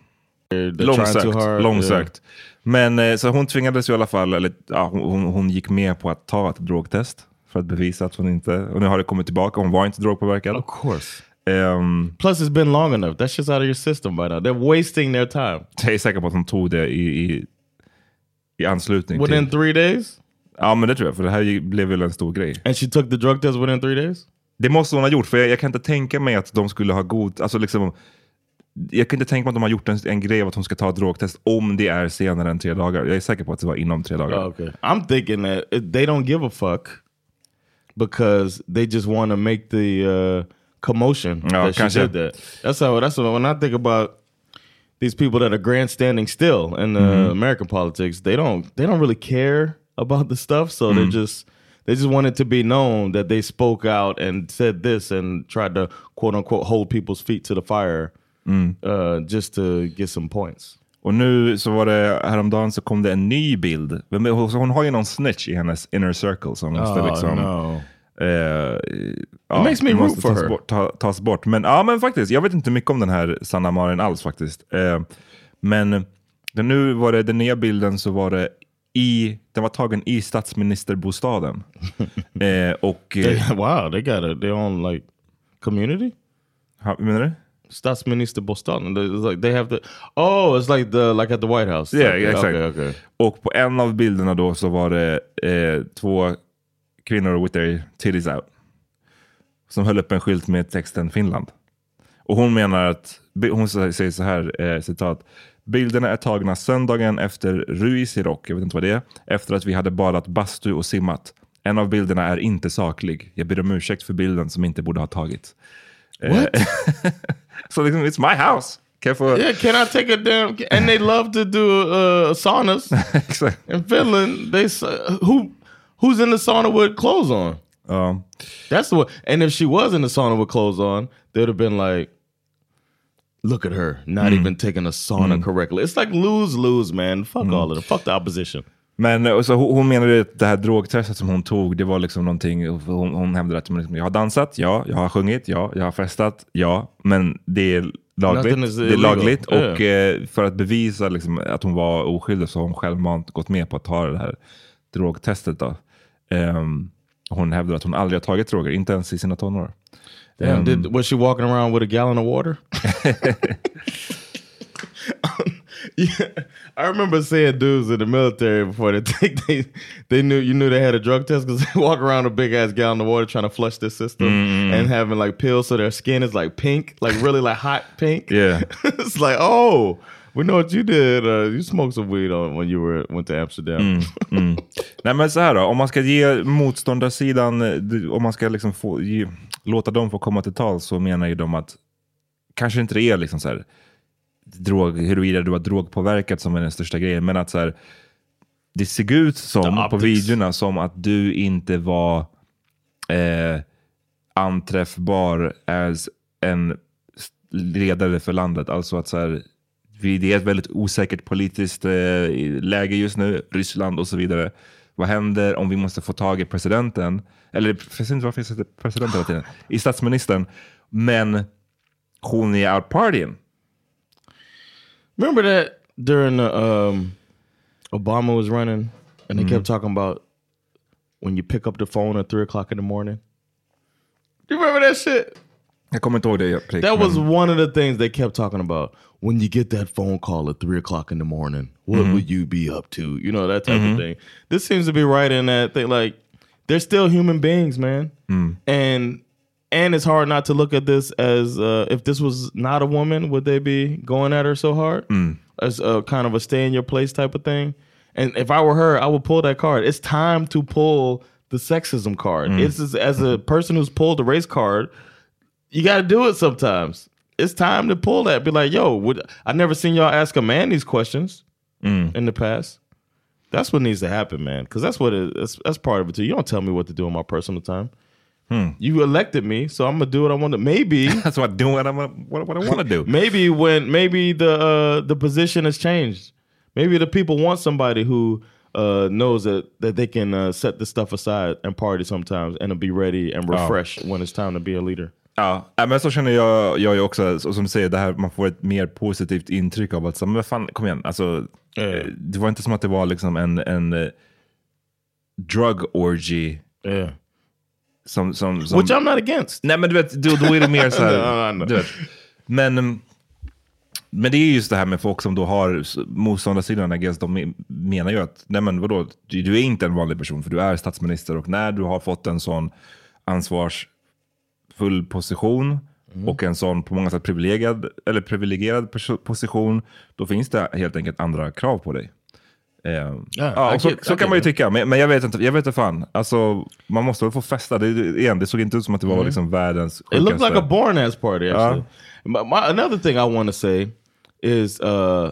[SPEAKER 2] Långsökt.
[SPEAKER 1] hard,
[SPEAKER 2] långsökt. Men eh, så hon tvingades ju i alla fall, eller ja, hon, hon- hon gick med på att ta ett drogtest för att bevisa att hon inte, och nu har det kommit tillbaka, hon var inte drogpåverkad.
[SPEAKER 1] Of course.
[SPEAKER 2] Ehm,
[SPEAKER 1] Plus it's been long enough. That shit's out of your system by now. They're wasting their time.
[SPEAKER 2] jag är säker på att hon tog det i, i, i anslutning
[SPEAKER 1] Within
[SPEAKER 2] till...
[SPEAKER 1] three days?
[SPEAKER 2] Ja men det tror jag, för det här blev väl en stor grej.
[SPEAKER 1] And she took the drug test within three days?
[SPEAKER 2] Det måste hon ha gjort, för jag, jag kan inte tänka mig att de skulle ha god... Alltså liksom, jag kan inte tänka mig att de har gjort en, en grej av att hon ska ta ett drogtest om det är senare än tre dagar. Jag är säker på att det var inom tre dagar.
[SPEAKER 1] Oh, okay. I'm thinking that they don't give a fuck because they just want to make the uh, commotion
[SPEAKER 2] Ja,
[SPEAKER 1] that she did that. That's how. That's what, when I think about these people that are grandstanding still in uh,
[SPEAKER 2] Mhm.
[SPEAKER 1] American politics. They don't. They don't really care about the stuff. So
[SPEAKER 2] Mm.
[SPEAKER 1] they just. They just want it to be known that they spoke out and said this and tried to quote unquote hold people's feet to the fire,
[SPEAKER 2] Mm.
[SPEAKER 1] uh, just to get some points.
[SPEAKER 2] Och nu så var det häromdagen så kom det en ny bild. Men Hon, hon har ju någon snitch i hennes inner circle som måste
[SPEAKER 1] Oh,
[SPEAKER 2] liksom...
[SPEAKER 1] no.
[SPEAKER 2] Eh, ja,
[SPEAKER 1] It makes me root for
[SPEAKER 2] tas
[SPEAKER 1] her.
[SPEAKER 2] Bort, ta, tas bort. Men ja, men faktiskt. Jag vet inte mycket om den här Sanna Marin alls faktiskt. Eh, men den, nu var det den nya bilden så var det i, den var tagen i statsministerbostaden. eh, och...
[SPEAKER 1] They,
[SPEAKER 2] eh,
[SPEAKER 1] wow, they got a, their own like community.
[SPEAKER 2] ha- menar du?
[SPEAKER 1] Statsminister Boston. It's like they have the. Oh, it's like the like at the White House.
[SPEAKER 2] Ja,
[SPEAKER 1] Okay,
[SPEAKER 2] exakt.
[SPEAKER 1] Okay, okay.
[SPEAKER 2] Och på en av bilderna då så var det eh, två kvinnor with their titties out. Som höll upp en skylt med texten Finland. Och hon menar att, hon säger så här, eh, citat. Bilderna är tagna söndagen efter Ruisirok, jag vet inte vad det är, efter att vi hade badat bastu och simmat. En av bilderna är inte saklig. Jag ber om ursäkt för bilden som inte borde ha tagits.
[SPEAKER 1] What?
[SPEAKER 2] Så liksom, it's my house. Kan jag få...
[SPEAKER 1] Yeah, can I take a damn? And they love to do uh, saunas
[SPEAKER 2] Exakt.
[SPEAKER 1] in Finland. They who who's in the sauna with clothes on?
[SPEAKER 2] Ja.
[SPEAKER 1] That's the one. And if she was in the sauna with clothes on, they'd have been like, "Look at her, not
[SPEAKER 2] Mm.
[SPEAKER 1] even taking a sauna correctly." It's like lose lose, man. Fuck
[SPEAKER 2] Mm.
[SPEAKER 1] all of them. Fuck the opposition.
[SPEAKER 2] Men och så hon, menade att det här drogtestet som hon tog, det var liksom någonting, hon, hon hävdade att liksom, jag har dansat, ja, jag har sjungit, ja, jag har festat, ja, men det är lagligt. Det är lagligt
[SPEAKER 1] Yeah.
[SPEAKER 2] och eh, för att bevisa liksom, att hon var oskyldig så har hon självmant gått med på att ta det här drogtestet. Då. Ehm, hon hävdar att hon aldrig har tagit droger, inte ens i sina tonår.
[SPEAKER 1] Damn,
[SPEAKER 2] Ehm,
[SPEAKER 1] did was she walking around with a gallon of water? yeah, I remember seeing dudes in the military before they take they they knew you knew they had a drug test because they walk around a big ass gallon of water trying to flush their system
[SPEAKER 2] Mm.
[SPEAKER 1] and having like pills so their skin is like pink, like really like hot pink.
[SPEAKER 2] Yeah.
[SPEAKER 1] it's like oh We know what you did. Uh, you smoked some weed on when you were went to Amsterdam.
[SPEAKER 2] Mm, mm. Nej men så här då, om man ska ge motståndarsidan, eh, om man ska liksom få, ge, låta dem få komma till tal så menar ju de att kanske inte det är liksom så här, drog, huruvida du var drogpåverkad som är den största grejen, men att så här, det såg ut som på videorna som att du inte var eh, anträffbar as en ledare för landet. Alltså att så här, det är ett väldigt osäkert politiskt eh, läge just nu, Ryssland och så vidare. Vad händer om vi måste få tag i presidenten? Eller president, varför heter president hela tiden? I statsministern. Men hon är out partying.
[SPEAKER 1] Remember that during the um, Obama was running and they
[SPEAKER 2] Mhm.
[SPEAKER 1] kept talking about when you pick up the phone at three o'clock in the morning? Do you remember that shit?
[SPEAKER 2] Jag kommer inte ihåg det. prick,
[SPEAKER 1] That was one of the things they kept talking about. When you get that phone call at three o'clock in the morning, what
[SPEAKER 2] Mhm.
[SPEAKER 1] will you be up to? You know, that type
[SPEAKER 2] Mhm.
[SPEAKER 1] of thing. This seems to be right in that thing. Like, they're still human beings, man.
[SPEAKER 2] Mm.
[SPEAKER 1] And and it's hard not to look at this as uh, if this was not a woman, would they be going at her so hard?
[SPEAKER 2] Mm.
[SPEAKER 1] As a kind of a stay in your place type of thing. And if I were her, I would pull that card. It's time to pull the sexism card.
[SPEAKER 2] Mm.
[SPEAKER 1] It's as, as a person who's pulled the race card, you got to do it sometimes. It's time to pull that. Be like, yo, would, I never seen y'all ask a man these questions
[SPEAKER 2] Mm.
[SPEAKER 1] in the past. That's what needs to happen, man. Because that's what it, that's that's part of it too. You don't tell me what to do in my personal time.
[SPEAKER 2] Hmm.
[SPEAKER 1] You elected me, so I'm gonna do what I want to. Maybe
[SPEAKER 2] that's what I do. What I want. What, what I want to do.
[SPEAKER 1] maybe when maybe the uh, the position has changed. Maybe the people want somebody who uh, knows that that they can uh, set this stuff aside and party sometimes and be ready and
[SPEAKER 2] Ja.
[SPEAKER 1] refresh when it's time to be a leader.
[SPEAKER 2] Ja, men så känner jag, jag ju också, så som du säger, det här, man får ett mer positivt intryck av att, så, men fan, kom igen, alltså, eh, det var inte som att det var liksom en, en eh, drug orgy.
[SPEAKER 1] Yeah.
[SPEAKER 2] Som, som, som,
[SPEAKER 1] Which I'm not against.
[SPEAKER 2] Nej men du vet, då, då är det mer så här,
[SPEAKER 1] No, no, no.
[SPEAKER 2] du vet. Men, mm, men det är just det här med folk som då har motståndarsidan, I guess, de me- menar ju att, nej men vadå, du, du är inte en vanlig person för du är statsminister och när du har fått en sån ansvarsfull position
[SPEAKER 1] Mm.
[SPEAKER 2] och en sån på många sätt privilegierad, eller privilegierad position, då finns det helt enkelt andra krav på dig. Eh, ja, och så, så kan man ju tycka, men, men jag vet inte, jag vet inte fan. Alltså, man måste väl få festa. Det, det- igen, det såg inte ut som att det var
[SPEAKER 1] Mm.
[SPEAKER 2] liksom världens
[SPEAKER 1] It looked like a
[SPEAKER 2] sjukaste-
[SPEAKER 1] born ass party actually.
[SPEAKER 2] Ja.
[SPEAKER 1] But my, another thing I want to say is uh,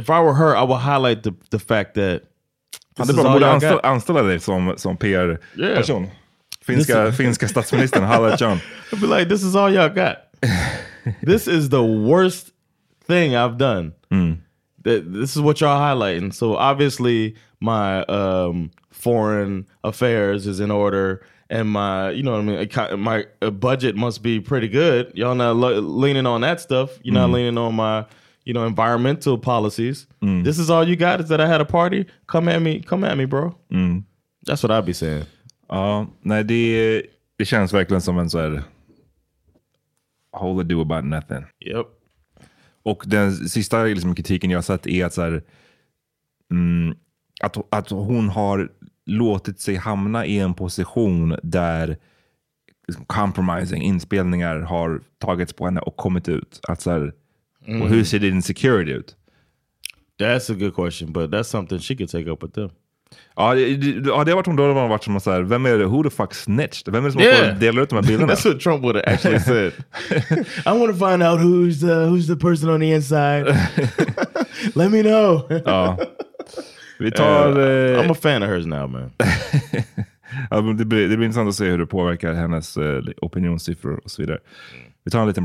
[SPEAKER 1] if I were her, I would highlight the the fact that this
[SPEAKER 2] är
[SPEAKER 1] is
[SPEAKER 2] bra, de borde anställa, anställa dig som, som PR-person. Finska,
[SPEAKER 1] is-
[SPEAKER 2] finska statsministern, Halla John.
[SPEAKER 1] I'd be like, this is all y'all got. this is the worst thing I've done.
[SPEAKER 2] Mm.
[SPEAKER 1] This is what y'all highlighting. So obviously my um, foreign affairs is in order, and my you know what I mean. My uh, budget must be pretty good. Y'all not leaning on that stuff. You're not
[SPEAKER 2] Mm.
[SPEAKER 1] leaning on my you know environmental policies.
[SPEAKER 2] Mm.
[SPEAKER 1] This is all you got is that I had a party. Come at me, come at me, bro.
[SPEAKER 2] Mm.
[SPEAKER 1] That's what I'd be saying.
[SPEAKER 2] Ja, nej det, det känns verkligen som en så här whole do about nothing.
[SPEAKER 1] Yep.
[SPEAKER 2] Och den sista liksom, kritiken jag har sett är att, så här, mm, att, att hon har låtit sig hamna i en position där compromising, inspelningar har tagits på henne och kommit ut. Att, så här,
[SPEAKER 1] Mm.
[SPEAKER 2] Och hur ser din security ut?
[SPEAKER 1] That's a good question, but that's something she could take up with them.
[SPEAKER 2] Ja, det, ja, det har varit om då har man varit som så här, vem är det, who the fuck snitched? Vem är det som
[SPEAKER 1] Yeah.
[SPEAKER 2] delar ut de här bilderna?
[SPEAKER 1] That's what Trump would have actually said. I want to find out who's the who's the person on the inside. Let me know.
[SPEAKER 2] Ja. Vi tar...
[SPEAKER 1] Uh, I'm a fan of hers now, man.
[SPEAKER 2] ja, det, blir, det blir intressant att se hur det påverkar hennes eh, opinionssiffror och så vidare. Vi tar en liten...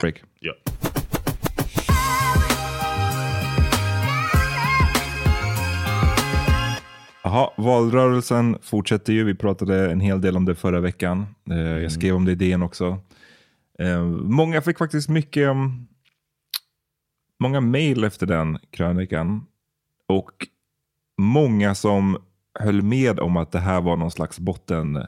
[SPEAKER 2] Break.
[SPEAKER 1] Ja.
[SPEAKER 2] Jaha, valrörelsen fortsätter ju. Vi pratade en hel del om det förra veckan. Eh, Jag skrev om det i DN också. Eh, många fick faktiskt mycket, um, många mejl efter den krönikan. Och många som höll med om att det här var någon slags botten,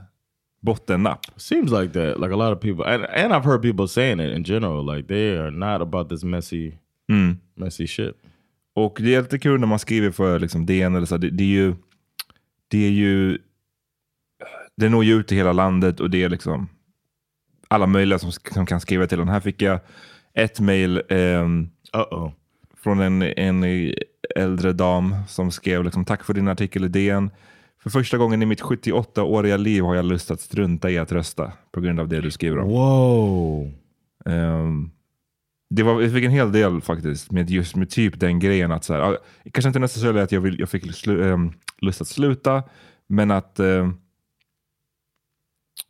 [SPEAKER 2] bottennapp.
[SPEAKER 1] Seems like that. Like a lot of people, and, and I've heard people saying it in general. Like they are not about this messy,
[SPEAKER 2] Mm.
[SPEAKER 1] messy shit.
[SPEAKER 2] Och det är lite kul när man skriver för liksom DN eller så. Det, det är ju, det är ju, det når ju ut till hela landet och det är liksom alla möjliga som, som kan skriva till den. Här fick jag ett mejl ehm,
[SPEAKER 1] Uh-oh.
[SPEAKER 2] från en, en äldre dam som skrev liksom, tack för din artikel i DN. För första gången i mitt 78-åriga liv har jag lust att strunta i att rösta på grund av det du skriver om.
[SPEAKER 1] Whoa.
[SPEAKER 2] Ehm, det var, jag fick en hel del faktiskt med just med typ den grejen att så här, kanske inte necessarily att jag, vill, jag fick slu, ehm, lust att sluta, men att ehm,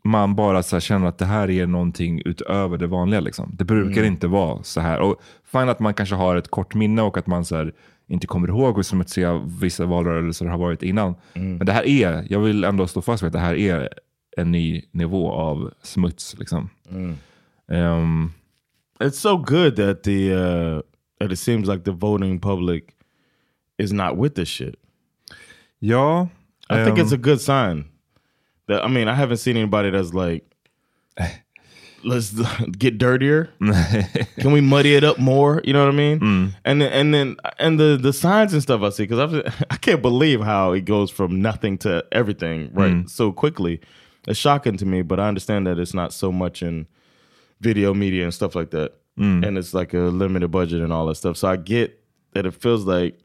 [SPEAKER 2] man bara så känner att det här är någonting utöver det vanliga. Liksom. Det brukar
[SPEAKER 1] Mm.
[SPEAKER 2] inte vara så här. Och fine att man kanske har ett kort minne och att man så här, inte kommer ihåg hur smutsiga vissa valrörelser har varit innan.
[SPEAKER 1] Mm.
[SPEAKER 2] Men det här är, jag vill ändå stå fast vid att det här är en ny nivå av smuts. Liksom.
[SPEAKER 1] Mm.
[SPEAKER 2] Ehm,
[SPEAKER 1] It's so good that the uh that it seems like the voting public is not with this shit.
[SPEAKER 2] Ja.
[SPEAKER 1] I think
[SPEAKER 2] um,
[SPEAKER 1] it's a good sign. That I mean, I haven't seen anybody that's like, let's get dirtier. Can we muddy it up more? You know what I mean? And then, and then and the the signs and stuff I see because I I can't believe how it goes from nothing to everything right so quickly. It's shocking to me, but I understand that it's not so much in video media and stuff like that, and it's like a limited budget and all that stuff. So I get that it feels like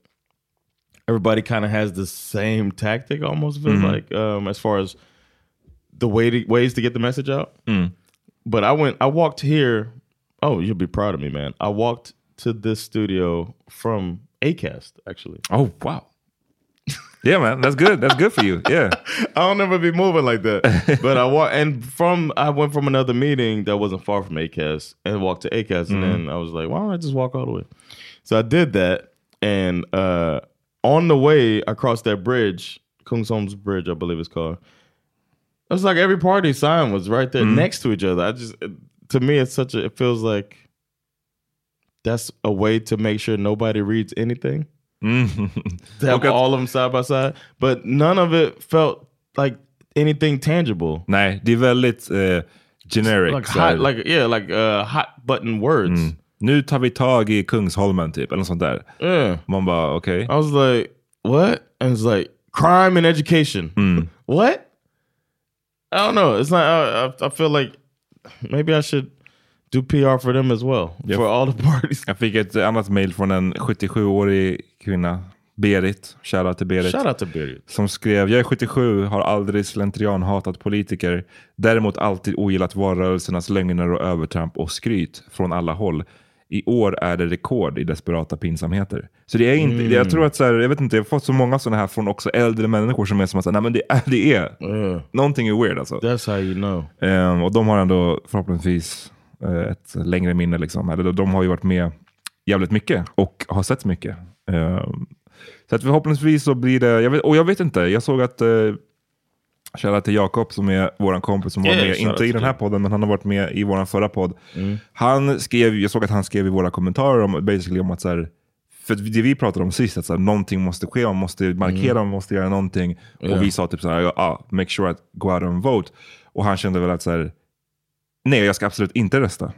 [SPEAKER 1] everybody kind of has the same tactic almost feels
[SPEAKER 2] Mhm.
[SPEAKER 1] like um as far as the way to, ways to get the message out
[SPEAKER 2] Mm.
[SPEAKER 1] But i went i walked here oh you'll be proud of me man i walked to this studio from acast actually
[SPEAKER 2] Oh wow. Yeah man, that's good. That's good for you. Yeah.
[SPEAKER 1] i'll never be moving like that but i walked and from i went from another meeting that wasn't far from acast and walked to acast
[SPEAKER 2] Mhm.
[SPEAKER 1] and then i was like why don't i just walk all the way so i did that and uh on the way across that bridge Kung kungsholm's bridge i believe it's called it was like every party sign was right there
[SPEAKER 2] Mhm.
[SPEAKER 1] next to each other i just to me it's such a it feels like that's a way to make sure nobody reads anything
[SPEAKER 2] Mm.
[SPEAKER 1] to have
[SPEAKER 2] att-
[SPEAKER 1] all of them side by side but none of it felt like anything tangible
[SPEAKER 2] Nej, det är väldigt eh, generic.
[SPEAKER 1] like hot like yeah like uh hot button words
[SPEAKER 2] Mm. Nu tar vi tag i Kungsholmen typ, eller något sånt där.
[SPEAKER 1] yeah
[SPEAKER 2] Man bara okej.
[SPEAKER 1] i was like what and it's like crime and education
[SPEAKER 2] Mm.
[SPEAKER 1] what i don't know it's not I, I, feel like maybe i should do pr for them as well
[SPEAKER 2] Yep.
[SPEAKER 1] for all the parties
[SPEAKER 2] Jag fick ett annat mail från en 77-årig kvinna, Berit, shoutout till Berit.
[SPEAKER 1] shout out to Berit.
[SPEAKER 2] Som skrev, jag är 77, har aldrig slentrian hatat politiker. Däremot alltid ogillat valrörelsernas lögner och övertramp och skryt från alla håll. I år är det rekord i desperata pinsamheter. Så det är inte,
[SPEAKER 1] Mm.
[SPEAKER 2] jag tror att så här, jag vet inte, jag har fått så många sådana här från också äldre människor som är som att säga, nej men det är, det är.
[SPEAKER 1] Yeah.
[SPEAKER 2] Någonting är weird alltså.
[SPEAKER 1] that's how you know
[SPEAKER 2] Ehm, och de har ändå förhoppningsvis eh, ett längre minne. Liksom. Eller de- har ju varit med jävligt mycket och har sett mycket. Ehm, så att förhoppningsvis så blir det, jag vet, och jag vet inte, jag såg att uh, Shoutout till Jakob som är vår kompis som var
[SPEAKER 1] Yeah,
[SPEAKER 2] med, inte i den här podden, men han har varit med i vår förra podd.
[SPEAKER 1] Mm.
[SPEAKER 2] Han skrev, jag såg att han skrev i våra kommentarer om, basically om att så här, för det vi pratade om sist, att så här, någonting måste ske, man måste markera, man måste göra någonting.
[SPEAKER 1] Ja.
[SPEAKER 2] Och vi sa typ så här, ja, make sure att go out and vote. Och han kände väl att så här, nej jag ska absolut inte rösta.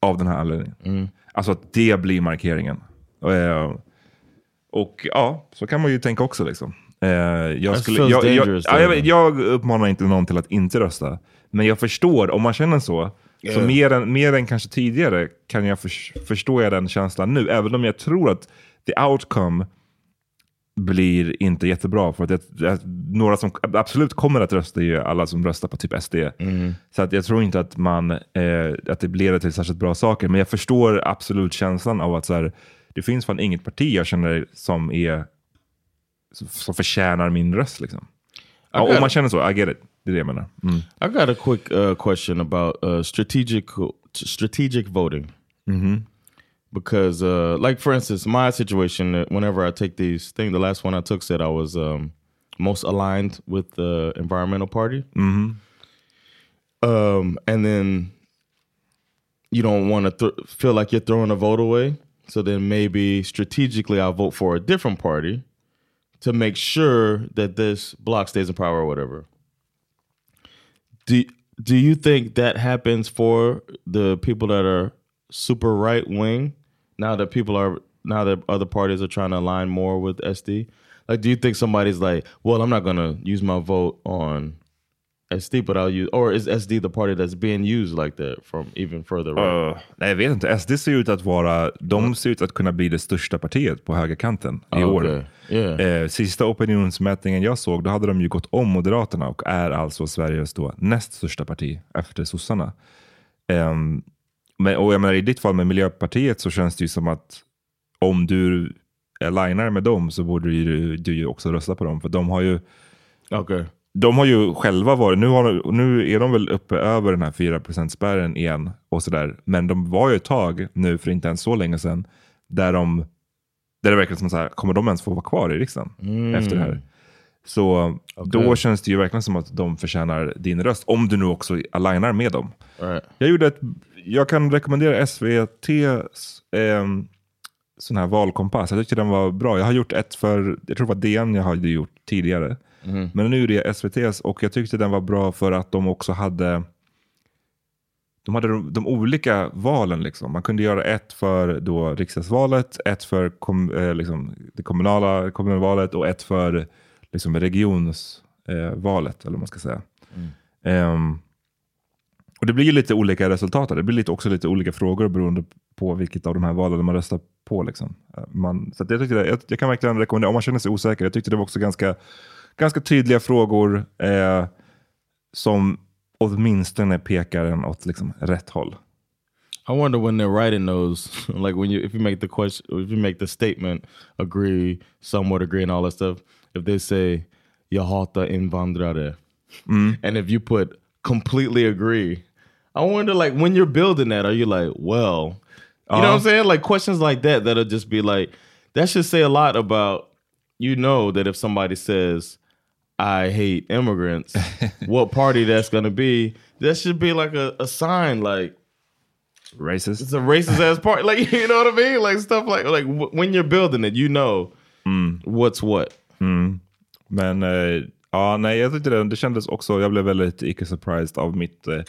[SPEAKER 2] Av den här anledningen. Alltså att det blir markeringen. Och, eh, och ja, så kan man ju tänka också liksom. Eh, jag, skulle, jag, jag, jag, jag uppmanar inte någon till att inte rösta. Men jag förstår, om man känner så, så
[SPEAKER 1] Yeah.
[SPEAKER 2] mer än, mer än kanske tidigare kan jag förs- förstår jag den känslan nu. Även om jag tror att the outcome blir inte jättebra. För att det, det, några som absolut kommer att rösta är ju alla som röstar på typ SD. Så att jag tror inte att, man, eh, att det leder till särskilt bra saker. Men jag förstår absolut känslan av att så här, det finns fan inget parti jag känner som är som förtjänar min röst. Liksom. Om man känner så, I get it. Det är det jag menar. Mm.
[SPEAKER 1] I got a quick uh, question about uh, strategic strategic voting. Because, uh, like for instance, my situation, uh, whenever I take these things, the last one I took said I was um, most aligned with the environmental party. Um, and then you don't want to feel like you're throwing a vote away. So then maybe strategically I'll vote for a different party to make sure that this block stays in power or whatever. Do do you think that happens for the people that are super right wing now that people are now that other parties are trying to align more with SD? Like do you think somebody's like, well, I'm not going to use my vote on SD but I'll use or is SD the party that's being used like that from even further right?
[SPEAKER 2] Uh, nej, jag vet inte. SD ser ut att vara, de ser ut att kunna bli det största partiet på högerkanten i
[SPEAKER 1] Ah,
[SPEAKER 2] år.
[SPEAKER 1] Yeah.
[SPEAKER 2] Eh, sista opinionsmätningen jag såg, då hade de ju gått om Moderaterna och är alltså Sveriges då näst största parti efter sossarna. Ehm, men, och jag menar, I ditt fall med Miljöpartiet så känns det ju som att om du alignar med dem så borde ju, du ju också rösta på dem. För de har ju
[SPEAKER 1] Okay.
[SPEAKER 2] De har ju själva varit, nu, har, nu är de väl uppe över den här 4 spärren igen och sådär. Men de var ju ett tag nu för inte ens så länge sedan där de, där det verkar som så här, kommer de ens få vara kvar i riksdagen efter det här? Så då känns det ju verkligen som att de förtjänar din röst, om du nu också alignar med dem.
[SPEAKER 1] Right.
[SPEAKER 2] Jag, gjorde ett, jag kan rekommendera SVTs eh, sån här valkompass. Jag tyckte den var bra. Jag har gjort ett för, jag tror det var DN jag hade gjort tidigare. Men nu är det SVTs och jag tyckte den var bra för att de också hade de hade de, de olika valen. Liksom. Man kunde göra ett för då riksdagsvalet, ett för kom, eh, liksom, det kommunala kommunalvalet och ett för liksom, regionsvalet, eh, valet, eller vad man ska säga. Ehm, och Det blir lite olika resultat. Det blir lite, också lite olika frågor beroende på vilket av de här valen man röstar på. Liksom. Eh, Man, så jag, tyckte det, jag, jag kan verkligen rekommendera, om man känner sig osäker, jag tyckte det var också ganska, ganska tydliga frågor eh, som åtminstone pekar en åt liksom, rätt håll.
[SPEAKER 1] I wonder when they're writing those, like when you if you make the question, if you make the statement, agree, somewhat agree, and all that stuff. If they say jag hatar invandrare, and if you put completely agree, I wonder like when you're building that, are you like, well, you know what I'm saying? Like questions like that that'll just be like that should say a lot about you know that if somebody says I hate immigrants, what party that's gonna be, that should be like a, a sign like
[SPEAKER 2] Racist.
[SPEAKER 1] it's a racist ass party. Like you know what I mean? Like stuff like like when you're building it, you know what's what.
[SPEAKER 2] Men eh, ja, nej, jag tyckte det, det kändes också, jag blev väldigt icke surprised av, mitt, eh,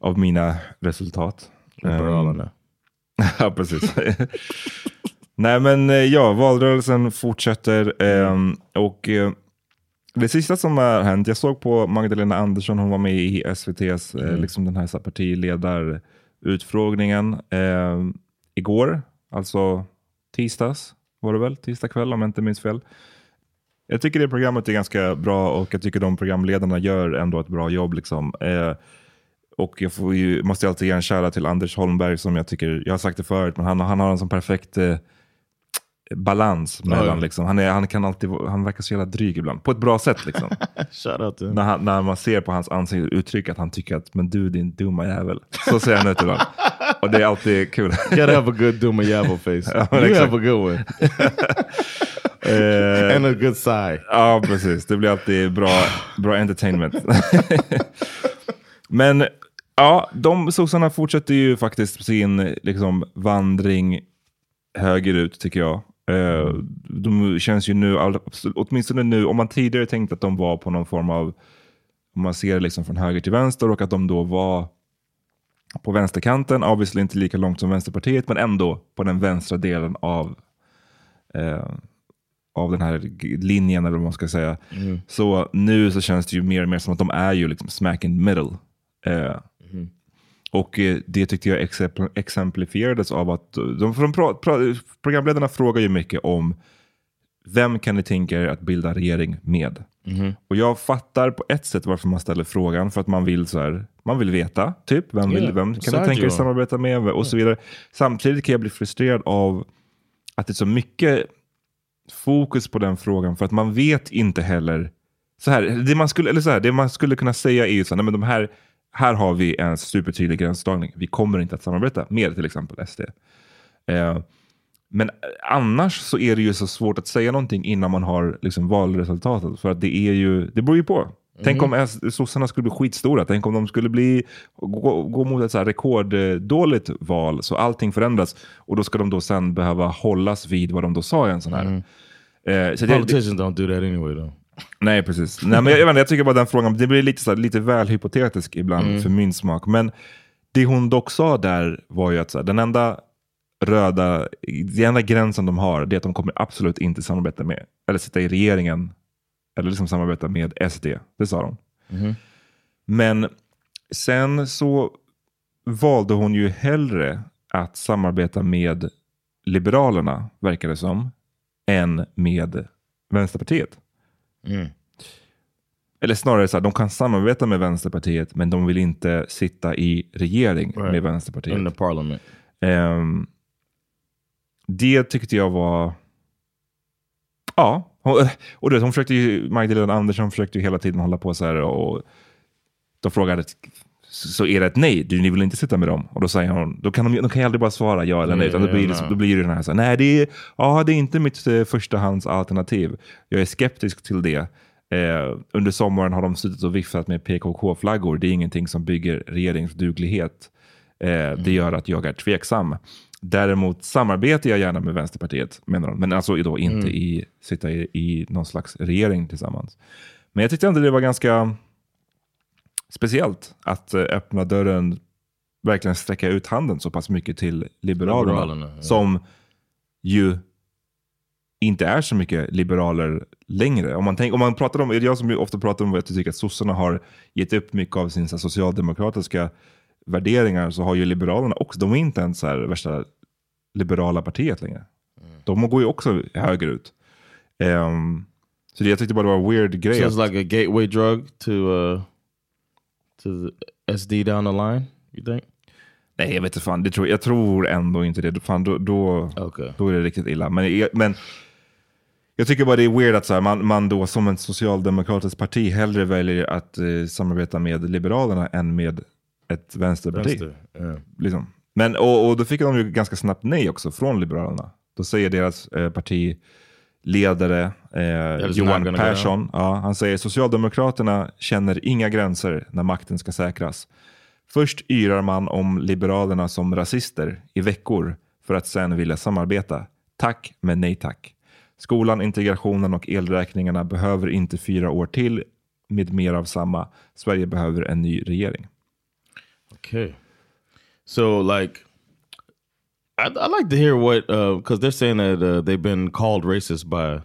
[SPEAKER 2] av mina resultat. Ehm, ja, precis. Nej, men eh, ja, valrörelsen fortsätter. ehm, och eh, det sista som har hänt, jag såg på Magdalena Andersson, hon var med i SVTs, eh, liksom den här, partiledarutfrågningen eh, igår, alltså tisdags var det väl, tisdag kväll om jag inte minns fel. Jag tycker det programmet är ganska bra och jag tycker de programledarna gör ändå ett bra jobb. Liksom. Eh, och jag får ju, måste alltid ge en shoutout till Anders Holmberg som jag tycker, jag har sagt det förut, men han, han har en sån perfekt eh, balans mellan, liksom. han, är, han, kan alltid, han verkar så jävla dryg ibland, på ett bra sätt. Liksom. När, han, när man ser på hans ansiktsuttryck att han tycker att, men du din dumma jävel. Så säger han ut ibland. Och det är alltid kul.
[SPEAKER 1] Gotta have a good Duma Yabo face.
[SPEAKER 2] Ja,
[SPEAKER 1] you have a good one.
[SPEAKER 2] Eh,
[SPEAKER 1] and a good sigh.
[SPEAKER 2] Ja, precis. Det blir alltid bra, bra entertainment. Men ja, de sossarna fortsätter ju faktiskt sin liksom, vandring högerut tycker jag. Eh, de känns ju nu, åtminstone nu, om man tidigare tänkte att de var på någon form av, om man ser det liksom från höger till vänster och att de då var på vänsterkanten, obviously inte lika långt som Vänsterpartiet, men ändå på den vänstra delen av, eh, av den här linjen, eller vad man ska säga.
[SPEAKER 1] Mm.
[SPEAKER 2] Så nu så känns det ju mer och mer som att de är ju liksom smack in the middle. Eh, och eh, det tyckte jag exempl- exemplifierades av att eh, de, de pra, programledarna frågar ju mycket om vem kan ni tänka er att bilda regering med?
[SPEAKER 1] Mhm.
[SPEAKER 2] Och jag fattar på ett sätt varför man ställer frågan, för att man vill så här, man vill veta, typ, vem, vill,
[SPEAKER 1] Yeah,
[SPEAKER 2] vem kan ni tänka er samarbeta med och så vidare. Samtidigt kan jag bli frustrerad av att det är så mycket fokus på den frågan, för att man vet inte heller, så här, det, man skulle, eller så här, det man skulle kunna säga är ju så här, nej, men de här, här har vi en supertydlig gränsdragning, vi kommer inte att samarbeta med till exempel SD. Eh, men annars så är det ju så svårt att säga någonting innan man har liksom valresultatet. För att det är ju, det beror ju på. Tänk om S- sossarna skulle bli skitstora. Tänk om de skulle bli, gå, gå mot ett så rekorddåligt val så allting förändras. Och då ska de då sen behöva hållas vid vad de då sa i en sån här. Eh, så det-
[SPEAKER 1] Politicians don't do that anyway though.
[SPEAKER 2] Nej, precis. Nej, men jag, jag, jag tycker bara den frågan, det blir lite, så här, lite väl hypotetisk ibland
[SPEAKER 1] Mm.
[SPEAKER 2] för min smak. Men det hon dock sa där var ju att så här, den enda röda, den enda gränsen de har, det är att de kommer absolut inte samarbeta med, eller sitta i regeringen, eller liksom samarbeta med SD. Det sa de.
[SPEAKER 1] Mhm.
[SPEAKER 2] Men sen så valde hon ju hellre att samarbeta med Liberalerna, verkar det som, än med Vänsterpartiet.
[SPEAKER 1] Mm.
[SPEAKER 2] Eller snarare så här, de kan samarbeta med Vänsterpartiet, men de vill inte sitta i regering
[SPEAKER 1] Right.
[SPEAKER 2] med Vänsterpartiet.
[SPEAKER 1] In the parliament.
[SPEAKER 2] Ehm, det tyckte jag var... Ja, hon, och det, hon försökte ju, Magdalena Andersson försökte ju hela tiden hålla på så här och de frågade, så är det ett nej? Du, ni vill inte sitta med dem? Och då säger hon, då kan de, de kan aldrig bara svara ja eller nej, utan då blir det, då blir det den här, så här nej det är, ja, det är inte mitt eh, förstahandsalternativ. Jag är skeptisk till det. Eh, under sommaren har de suttit och viftat med PKK-flaggor. Det är ingenting som bygger regeringsduglighet. Eh, Det gör att jag är tveksam. Däremot samarbetar jag gärna med Vänsterpartiet, menar de. Men alltså då inte
[SPEAKER 1] Mm.
[SPEAKER 2] i, sitta i, i någon slags regering tillsammans. Men jag tyckte ändå det var ganska speciellt att eh, öppna dörren, verkligen sträcka ut handen så pass mycket till Liberalerna.
[SPEAKER 1] Liberalerna, ja.
[SPEAKER 2] Som ju inte är så mycket liberaler längre. Om man, tänk, om man pratar om, jag som ofta pratar om att jag tycker att sossarna har gett upp mycket av sina så socialdemokratiska värderingar så har ju liberalerna också, de är inte ens så här värsta liberala partiet längre. De går ju också högerut. Um, så det, jag tyckte bara det var en weird grej.
[SPEAKER 1] So
[SPEAKER 2] att-
[SPEAKER 1] it's like a gateway drug to uh to the SD down the line. You think?
[SPEAKER 2] Nej, jag vet inte fan. Det tror, jag tror ändå inte det. Fan, då, då, då är det riktigt illa. Men, men jag tycker bara det är weird att så här, man, man då som ett socialdemokratiskt parti hellre väljer att eh, samarbeta med Liberalerna än med ett vänsterparti.
[SPEAKER 1] Vänster, ja.
[SPEAKER 2] liksom. Men, och, och då fick de ju ganska snabbt nej också från Liberalerna. Då säger deras eh, partiledare eh, Johan Persson, ja, han säger Socialdemokraterna känner inga gränser när makten ska säkras. Först yrar man om Liberalerna som rasister i veckor för att sen vilja samarbeta. Tack, men nej tack. Skolan, integrationen och elräkningarna behöver inte fyra år till med mer av samma. Sverige behöver en ny regering.
[SPEAKER 1] Okay. So like I I like to hear what because they're saying that uh, they've been called racist by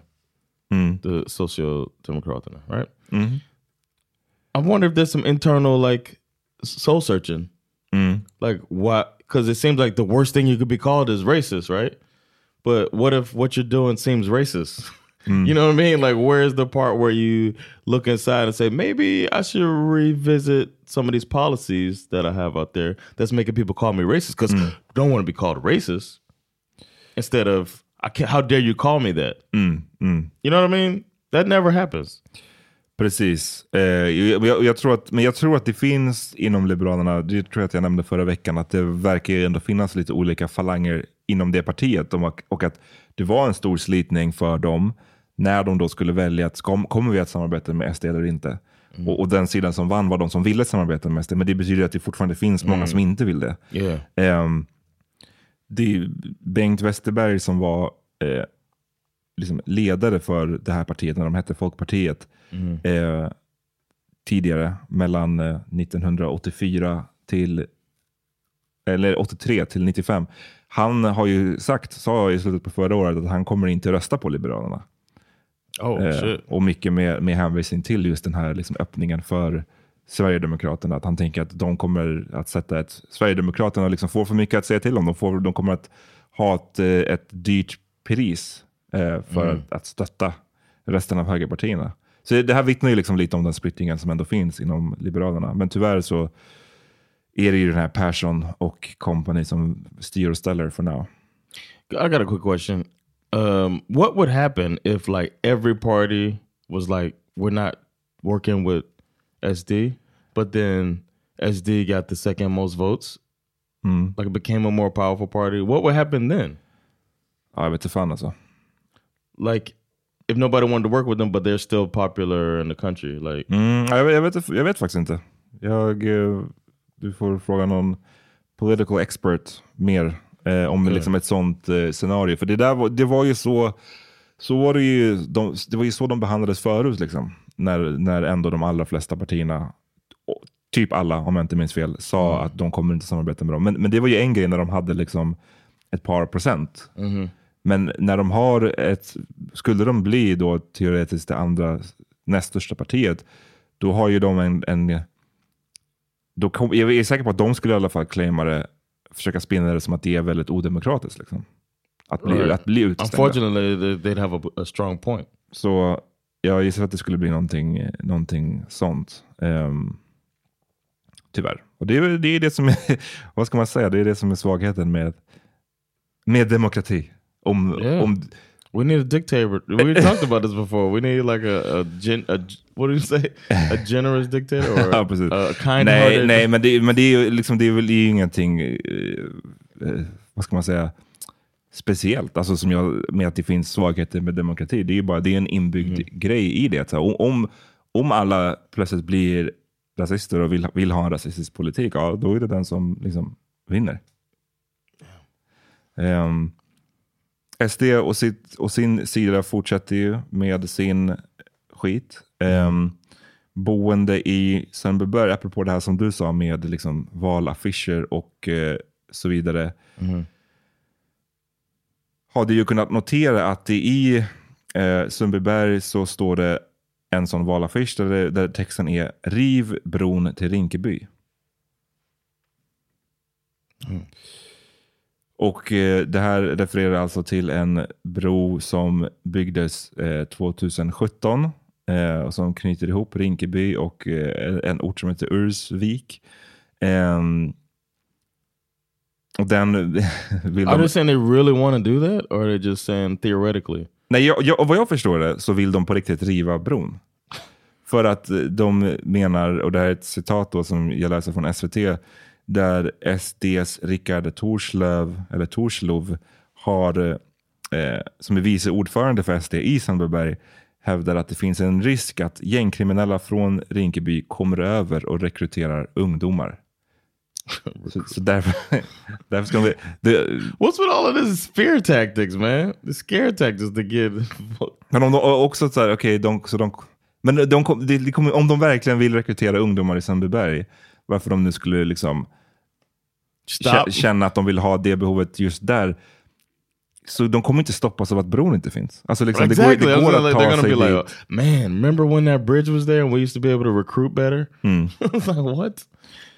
[SPEAKER 1] the social democrat, right?
[SPEAKER 2] Mm -hmm.
[SPEAKER 1] I wonder if there's some internal like soul searching.
[SPEAKER 2] Mm.
[SPEAKER 1] Like what? Because it seems like the worst thing you could be called is racist, right? But what if what you're doing seems racist? You know what I mean? Like, where's the part where you look inside and say, maybe I should revisit some of these policies that I have out there that's making people call me racist because don't want to be called racist. Instead of, I can't, how dare you call me that?
[SPEAKER 2] Mm, mm.
[SPEAKER 1] You know what I mean? That never happens.
[SPEAKER 2] Precis. Eh, jag, jag, tror att, men jag tror att det finns inom Liberalerna, det tror jag att jag nämnde förra veckan, att det verkar ändå finnas lite olika falanger inom det partiet. Och, och att det var en stor slitning för dem när de då skulle välja att kom, kommer vi att samarbeta med SD eller inte. Och, och den sidan som vann var de som ville samarbeta med SD. Men det betyder att det fortfarande finns många
[SPEAKER 1] Mm.
[SPEAKER 2] som inte vill det.
[SPEAKER 1] Yeah.
[SPEAKER 2] Ehm, det är Bengt Westerberg som var eh, liksom ledare för det här partiet när de hette Folkpartiet.
[SPEAKER 1] Mm.
[SPEAKER 2] Eh, tidigare, mellan eh, 1984 till eller 83 till 95. Han har ju sagt, sa i slutet på förra året, att han kommer inte rösta på Liberalerna.
[SPEAKER 1] Oh,
[SPEAKER 2] Eh, och mycket med, med hänvisning till just den här liksom öppningen för Sverigedemokraterna. Att han tänker att de kommer att sätta ett... Sverigedemokraterna liksom får för mycket att säga till om. De, får, de kommer att ha ett, eh, ett dyrt pris eh, för
[SPEAKER 1] Mm.
[SPEAKER 2] att, att stötta resten av högerpartierna. Så det här vittnar ju liksom lite om den splittringen som ändå finns inom Liberalerna. Men tyvärr så är det ju den här Persson och company som styr och ställer för now.
[SPEAKER 1] I got a quick question. Um, what would happen if like every party was like, we're not working with SD, but then SD got the second most votes,
[SPEAKER 2] Mm.
[SPEAKER 1] like it became a more powerful party? What would happen then?
[SPEAKER 2] Jag vet inte fan alltså.
[SPEAKER 1] Like, if nobody wanted to work with them, but they're still popular in the country, like.
[SPEAKER 2] Mm, jag, vet- jag, vet, jag vet faktiskt inte. Jag, du får fråga någon political expert mer eh, om
[SPEAKER 1] Okej.
[SPEAKER 2] liksom ett sånt eh, scenario. För det, där var, det var ju så, så var det, ju, de, det var ju så de behandlades förut. Liksom, när, när ändå de allra flesta partierna, typ alla om jag inte minns fel, sa
[SPEAKER 1] Mm.
[SPEAKER 2] att de kommer inte samarbeta med dem. Men, men det var ju en grej när de hade liksom ett par procent.
[SPEAKER 1] Mhm.
[SPEAKER 2] Men när de har ett, skulle de bli då teoretiskt det andra näst största partiet, då har ju de en, en då kom, jag är säker på att de skulle i alla fall claima det, försöka spinna det som att det är väldigt odemokratiskt. Liksom. Att bli,
[SPEAKER 1] Right.
[SPEAKER 2] att bli utestängda.
[SPEAKER 1] Unfortunately, they- they'd have a, a strong point.
[SPEAKER 2] Så jag gissar att det skulle bli någonting, någonting sånt. Um, tyvärr. Och det är det, är det som är, vad ska man säga, det är det som är svagheten med, med demokrati. Om,
[SPEAKER 1] Yeah.
[SPEAKER 2] om,
[SPEAKER 1] We need a dictator. We talked about this before. We need like a, a, gen, a what do you say? A generous dictator or
[SPEAKER 2] Ja, precis.
[SPEAKER 1] a
[SPEAKER 2] nej,
[SPEAKER 1] kind-hearted?
[SPEAKER 2] nej, men det, men det är ju liksom, det är väl det är ju ingenting, eh, eh, vad ska man säga, speciellt. Alltså som jag, med att det finns svagheter med demokrati. Det är ju bara det är en inbyggd grej i det. Så om, om alla plötsligt blir rasister och vill, vill ha en rasistisk politik, ja, då är det den som liksom vinner. Ehm, SD och, sitt, och sin sida fortsätter ju med sin skit. Um, boende i Sundbyberg, apropå det här som du sa med liksom valaffischer och eh, så vidare.
[SPEAKER 1] Mhm.
[SPEAKER 2] Hade ju kunnat notera att det i eh, Sundbyberg så står det en sån valaffisch där, det, där texten är Riv bron till Rinkeby. Och eh, det här refererar alltså till en bro som byggdes eh, 2017 eh, och som knyter ihop Rinkeby och eh, en ort som heter Ursvik. Ehm, och den vill
[SPEAKER 1] Are
[SPEAKER 2] de...
[SPEAKER 1] they saying they really want to do that, or are they just saying theoretically?
[SPEAKER 2] Nej, jag, jag, vad jag förstår det så vill de på riktigt riva bron. För att eh, de menar, och det här är ett citat då som jag läser från SVT, där SDs Rickard Torslöv, eller Torslov, har, eh, som är vice ordförande för SD i Sandberg, hävdar att det finns en risk att gängkriminella från Rinkeby kommer över och rekryterar ungdomar. så, så därför, därför ska vi... Det,
[SPEAKER 1] What's with all of this fear tactics, man? The scare tactics to get.
[SPEAKER 2] Men om de också så här, okej, de, så de, men de, det kommer, om de verkligen vill rekrytera ungdomar i Sundbyberg, varför de nu skulle liksom
[SPEAKER 1] Stop.
[SPEAKER 2] känna att de vill ha det behovet just där, så de kommer inte stoppas av att bron inte finns. Alltså liksom,
[SPEAKER 1] exactly.
[SPEAKER 2] det går, det går
[SPEAKER 1] like,
[SPEAKER 2] att ta sig
[SPEAKER 1] be
[SPEAKER 2] dit.
[SPEAKER 1] like, man, remember when that bridge was there and we used to be able to recruit better?
[SPEAKER 2] Mm.
[SPEAKER 1] I was like, what?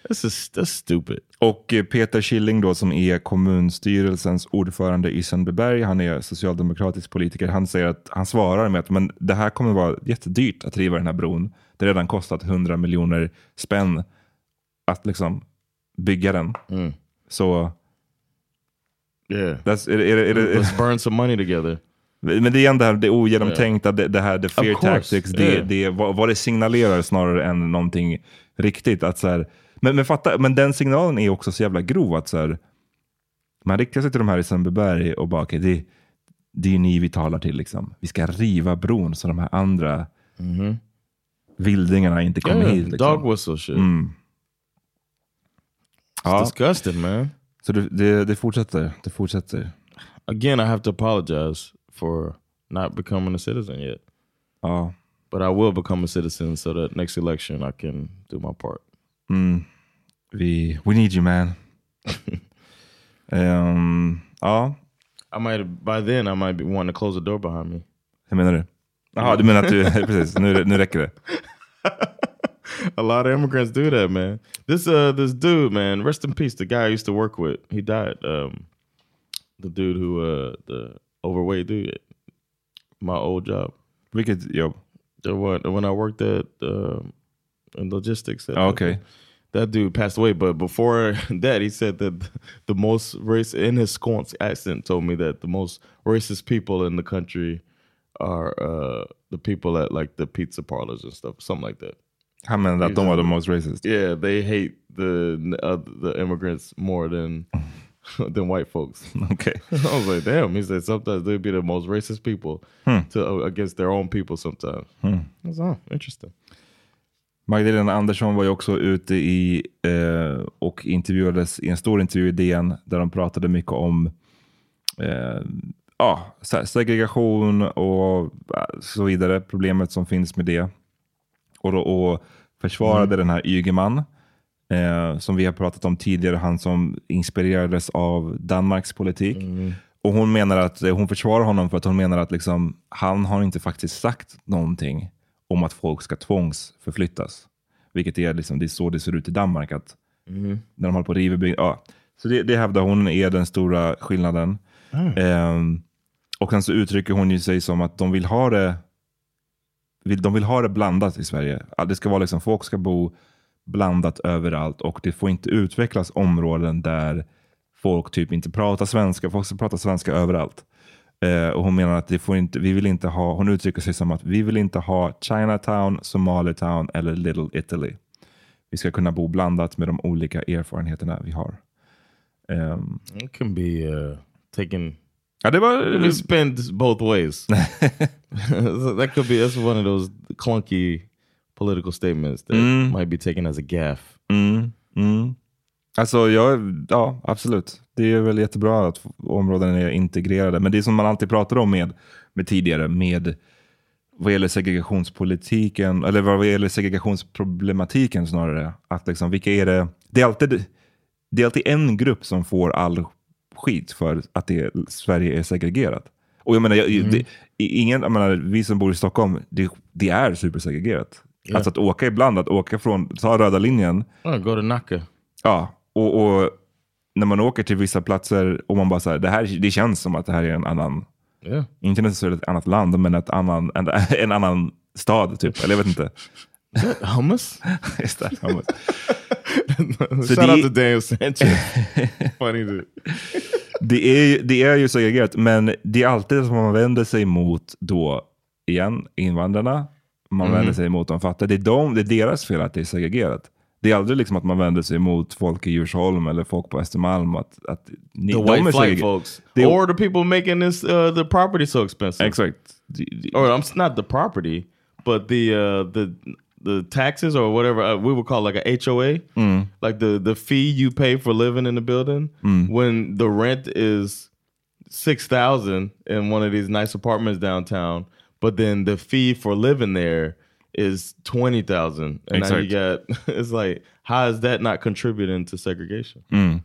[SPEAKER 1] That's just that's stupid.
[SPEAKER 2] Och eh, Peter Killing då som är kommunstyrelsens ordförande i Sundbyberg, han är socialdemokratisk politiker, han säger att han svarar med att men det här kommer vara jättedyrt att riva den här bron. Det har redan kostat 100 miljoner spänn att liksom bygga den.
[SPEAKER 1] Mm.
[SPEAKER 2] Så
[SPEAKER 1] Yeah.
[SPEAKER 2] that's, det- är, det-
[SPEAKER 1] Let's burn some money together.
[SPEAKER 2] men det är igen det här det ogenomtänkta, det, det här the fear tactics, det,
[SPEAKER 1] yeah.
[SPEAKER 2] det, vad, vad det signalerar snarare än någonting riktigt. Att så här, men, men, fatta, men den signalen är också så jävla grov. att så här, Man riktar sig till de här i Sundbyberg och bara, okay, det, det är ni vi talar till. Liksom. Vi ska riva bron så de här andra vildingarna inte kommer
[SPEAKER 1] Yeah,
[SPEAKER 2] hit. Liksom.
[SPEAKER 1] dog whistle shit.
[SPEAKER 2] Mm.
[SPEAKER 1] It's disgusting, man.
[SPEAKER 2] Så det, det, det fortsätter, det fortsätter.
[SPEAKER 1] Again, I have to apologize for not becoming a citizen yet.
[SPEAKER 2] Ja.
[SPEAKER 1] But I will become a citizen so that next election I can do my part.
[SPEAKER 2] Mm. Vi, we need you man. um, ja,
[SPEAKER 1] I might by then I might be wanting to close the door behind me.
[SPEAKER 2] hur menar du? Jaha, du menar att du, precis, nu, nu räcker det.
[SPEAKER 1] A lot of immigrants do that, man. This uh this dude, man, rest in peace. The guy I used to work with, he died. Um, the dude who uh the overweight dude, my old job.
[SPEAKER 2] Vilket jobb?
[SPEAKER 1] The one when I worked at um in logistics. at-
[SPEAKER 2] Oh, okay.
[SPEAKER 1] That dude passed away, but before that, he said that the most race in his Skånsk accent told me that the most racist people in the country are uh the people at like the pizza parlors and stuff, something like that.
[SPEAKER 2] Han menade att de var the most racist.
[SPEAKER 1] Yeah, they hate the uh, the immigrants more than than white folks.
[SPEAKER 2] Okay.
[SPEAKER 1] I was like, damn. He said sometimes they'd be the most racist people to uh, against their own people. Sometimes. I was, oh, interesting.
[SPEAKER 2] Magdalena Andersson var ju också ute i eh, och intervjuades i en stor intervju i DN där de pratade mycket om eh, ja, segregation och eh, så vidare. Problemet som finns med det. Och, och försvarade den här Ygeman eh, som vi har pratat om tidigare. Han som inspirerades av Danmarks politik. Och hon menar att eh, hon försvarar honom för att hon menar att liksom, han har inte faktiskt sagt någonting om att folk ska tvångsförflyttas. Vilket är, liksom, det är så det ser ut i Danmark. Att När de håller på att riva ja. Så det, det hävdar hon är den stora skillnaden. Ehm, och sen så uttrycker hon ju sig som att de vill ha det vill, de vill ha det blandat i Sverige. Det ska vara liksom, folk ska bo blandat överallt och det får inte utvecklas områden där folk typ inte pratar svenska. Folk ska prata svenska överallt. Eh, och hon menar att det får inte, vi vill inte ha, hon uttrycker sig som att vi vill inte ha Chinatown, Somalitown eller Little Italy. Vi ska kunna bo blandat med de olika erfarenheterna vi har. Um,
[SPEAKER 1] It can be uh, taken
[SPEAKER 2] ja, det var...
[SPEAKER 1] It spent both ways. that could be. That's one of those clunky political statements that
[SPEAKER 2] Mm.
[SPEAKER 1] might be taken as a gaff.
[SPEAKER 2] Mm, mm. Alltså, jag, ja, absolut. Det är väl jättebra att områden är integrerade. Men det är som man alltid pratar om med, med tidigare, med vad gäller segregationspolitiken, eller vad gäller segregationsproblematiken snarare. Att liksom, vilka är det? Det är, alltid, det är alltid en grupp som får all skit för att det, Sverige är segregerat. Och jag menar, jag,
[SPEAKER 1] Mm.
[SPEAKER 2] det, ingen, jag menar, vi som bor i Stockholm, det, det är supersegregerat.
[SPEAKER 1] Ja.
[SPEAKER 2] Alltså att åka ibland, att åka från, ta röda linjen,
[SPEAKER 1] Oh, go to Nacka.
[SPEAKER 2] Ja, och, och när man åker till vissa platser och man bara säger det här det känns som att det här är en annan,
[SPEAKER 1] Yeah.
[SPEAKER 2] inte necessarily ett annat land, men ett annan, en, en annan stad typ. Eller jag vet inte.
[SPEAKER 1] Hummus.
[SPEAKER 2] Just det, hummus.
[SPEAKER 1] Shout
[SPEAKER 2] det-
[SPEAKER 1] out to Daniel Sanchez. Funny dude.
[SPEAKER 2] det, är, ju- det är ju segregerat, men det är alltid som man vänder sig mot då, igen, invandrarna. Man vänder sig mot de fattiga. Det är, de, det är deras fel att det är segregerat. Det är aldrig liksom att man vänder sig mot folk i Djursholm eller folk på Östermalm. Att, att ni,
[SPEAKER 1] The
[SPEAKER 2] de
[SPEAKER 1] white flight
[SPEAKER 2] segregerade.
[SPEAKER 1] folks,
[SPEAKER 2] Det-
[SPEAKER 1] or the people making this uh, the property so expensive.
[SPEAKER 2] Exakt.
[SPEAKER 1] Or I'm s- not the property, but the uh, the the taxes or whatever uh, we would call like a HOA,
[SPEAKER 2] Mm.
[SPEAKER 1] like the the fee you pay for living in the building. When the rent is six thousand in one of these nice apartments downtown, but then the fee for living there is twenty thousand, and now you got it's like how is that not contributing to segregation?
[SPEAKER 2] Mm.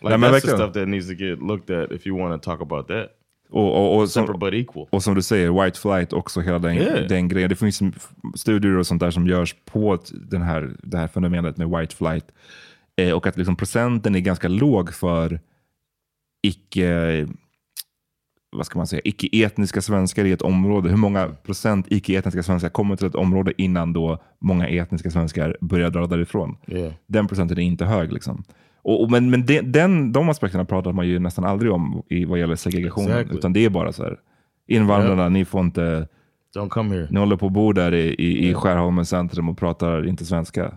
[SPEAKER 1] Like that's the stuff that needs to get looked at if you want to talk about that.
[SPEAKER 2] Och, och, och, som, och som du säger, white flight också, hela den,
[SPEAKER 1] Yeah.
[SPEAKER 2] den grejen. Det finns studier och sånt där som görs på den här, det här fenomenet med white flight. Eh, och att liksom procenten är ganska låg för icke vad ska man säga, icke-etniska svenskar i ett område. Hur många procent icke-etniska svenskar kommer till ett område innan då många etniska svenskar börjar dra därifrån?
[SPEAKER 1] Yeah.
[SPEAKER 2] Den procenten är inte hög. Liksom. Och, och, men men de, den, de aspekterna pratar man ju nästan aldrig om i vad gäller segregation.
[SPEAKER 1] Exactly.
[SPEAKER 2] Utan det är bara så här, invandrarna, ni får inte,
[SPEAKER 1] Don't come here.
[SPEAKER 2] ni håller på att bo där i, i, i Skärholmens centrum och pratar inte svenska.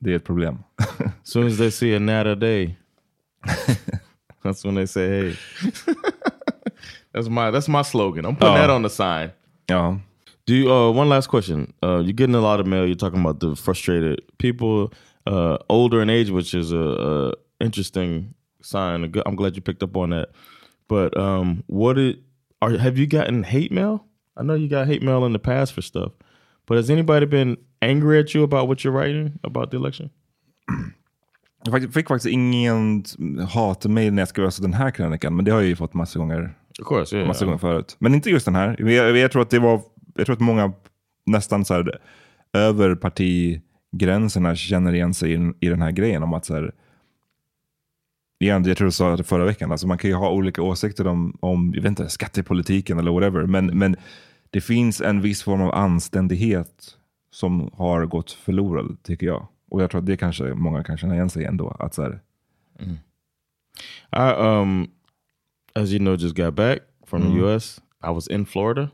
[SPEAKER 2] Det är ett problem.
[SPEAKER 1] Soon as they see a nata day, that's when they say, "Hey." that's my that's my slogan. I'm putting
[SPEAKER 2] Oh.
[SPEAKER 1] that on the sign.
[SPEAKER 2] Ja.
[SPEAKER 1] Do you, uh, one last question? Uh, you're getting a lot of mail. You're talking about the frustrated people, uh, older in age, which is a, a interesting sign. I'm glad you picked up on that. But um, what it are? Have you gotten hate mail? I know you got hate mail in the past for stuff, but has anybody been angry at you about what you're writing about the election?
[SPEAKER 2] Jag fick faktiskt ingen hatmejl när jag skrev alltså den här krönikan, men det har jag ju fått massa gånger,
[SPEAKER 1] of course, yeah,
[SPEAKER 2] massa
[SPEAKER 1] yeah.
[SPEAKER 2] gånger förut. Men inte just den här. Jag, jag, tror att det var, jag tror att många nästan så här, över partigränserna känner igen sig i, i den här grejen om att så här, igen, jag tror du sa det förra veckan, alltså man kan ju ha olika åsikter om, om jag vet inte, skattepolitiken eller whatever, men, men det finns en viss form av anständighet som har gått förlorad, tycker jag. Och jag tror att det kanske många kan känna igen sig ändå. Att så här,
[SPEAKER 1] Mm. I um, as you know, just got back from the
[SPEAKER 2] Mhm.
[SPEAKER 1] U.S. I was in Florida,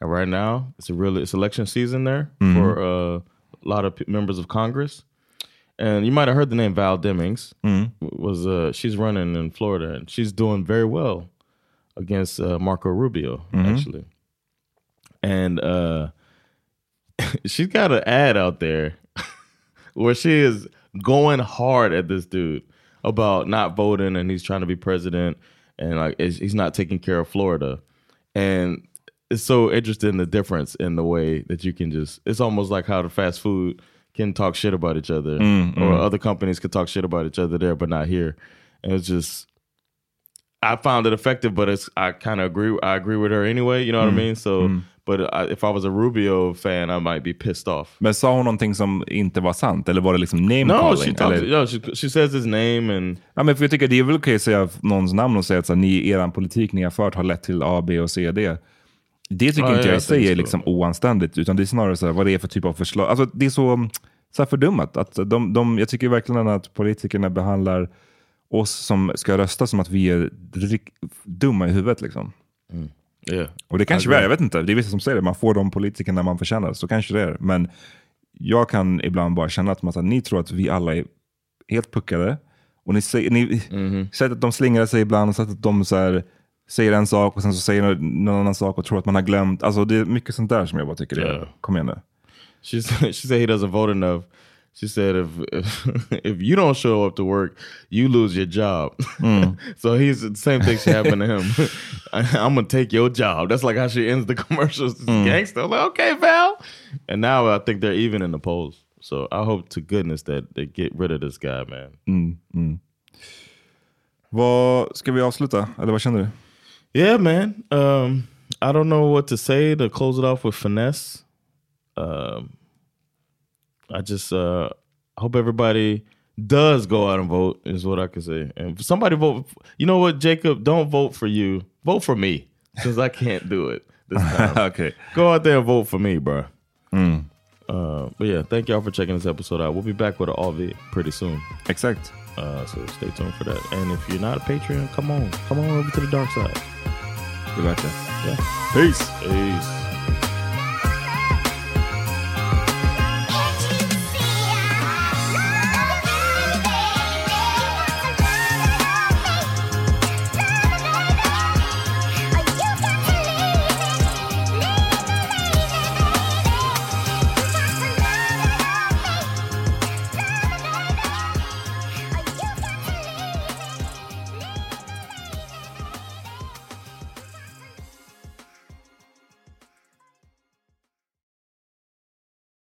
[SPEAKER 1] and right now it's a really it's election season there
[SPEAKER 2] Mhm.
[SPEAKER 1] for uh, a lot of members of Congress. And you might have heard the name Val Demings.
[SPEAKER 2] Mhm.
[SPEAKER 1] Was uh, she's running in Florida, and she's doing very well against uh, Marco Rubio,
[SPEAKER 2] Mhm.
[SPEAKER 1] actually. And uh, she's got an ad out there where she is going hard at this dude about not voting and he's trying to be president and like he's not taking care of Florida. And it's so interesting the difference in the way that you can just it's almost like how the fast food can talk shit about each other
[SPEAKER 2] Mm,
[SPEAKER 1] or
[SPEAKER 2] mm.
[SPEAKER 1] other companies can talk shit about each other there but not here. And it's just I found it effective, but it's I kind of agree. I agree with her anyway. You know what
[SPEAKER 2] Mm,
[SPEAKER 1] I mean? So,
[SPEAKER 2] mm.
[SPEAKER 1] but I, if I was a Rubio fan, I might be pissed off.
[SPEAKER 2] men sa hon någonting som inte var sant? Eller var det liksom name
[SPEAKER 1] No,
[SPEAKER 2] calling?
[SPEAKER 1] she talks. No, she, she says his name and
[SPEAKER 2] Ja, men för jag tycker det är väl okej att säga någons namn och säga att så här, ni, er politik ni har fört har lett till A, B och C, D. Det tycker
[SPEAKER 1] Ja,
[SPEAKER 2] inte
[SPEAKER 1] ja,
[SPEAKER 2] jag i sig är liksom oanständigt, utan det är snarare så här, vad det är för typ av förslag. Alltså, det är så, så här fördummat. Att de, de, jag tycker verkligen att politikerna behandlar oss som ska rösta som att vi är dumma i huvudet. Liksom.
[SPEAKER 1] yeah.
[SPEAKER 2] Och det kanske vi är, jag vet inte. Det är vissa som säger det, man får de politikerna man förtjänar. Så kanske det är. Men jag kan ibland bara känna att man, så här, ni tror att vi alla är helt puckade. Och ni, ni
[SPEAKER 1] Mhm.
[SPEAKER 2] sättet att de slingrar sig ibland, sättet att de så här, säger en sak och sen så säger någon annan sak och tror att man har glömt. Alltså det är mycket sånt där som jag bara tycker är,
[SPEAKER 1] Ja.
[SPEAKER 2] kom igen nu.
[SPEAKER 1] She said, she said he doesn't vote enough. She said if if, if you don't show up to work, you lose your job. so he's the same thing should happen to him. I, I'm gonna take your job. That's like how she ends the commercials. This Gangster. I'm like, okay, Val. And now I think they're even in the polls. So I hope to goodness that they get rid of this guy, man.
[SPEAKER 2] Mm, mm. Vad, ska vi avsluta? Eller vad känner du?
[SPEAKER 1] Yeah, man. Um, I don't know what to say to close it off with finesse. Um, I just uh, hope everybody does go out and vote. Is what I can say. And somebody vote. You know what, Jacob? Don't vote for you. Vote for me because I can't do it this time.
[SPEAKER 2] okay.
[SPEAKER 1] Go out there and vote for me, bro.
[SPEAKER 2] Mm.
[SPEAKER 1] Uh, but yeah, thank y'all for checking this episode out. We'll be back with an all pretty soon.
[SPEAKER 2] Exakt.
[SPEAKER 1] Uh, so stay tuned for that. And if you're not a Patreon, come on, come on over to the dark side.
[SPEAKER 2] Värt.
[SPEAKER 1] Yeah.
[SPEAKER 2] Peace!
[SPEAKER 1] Peace.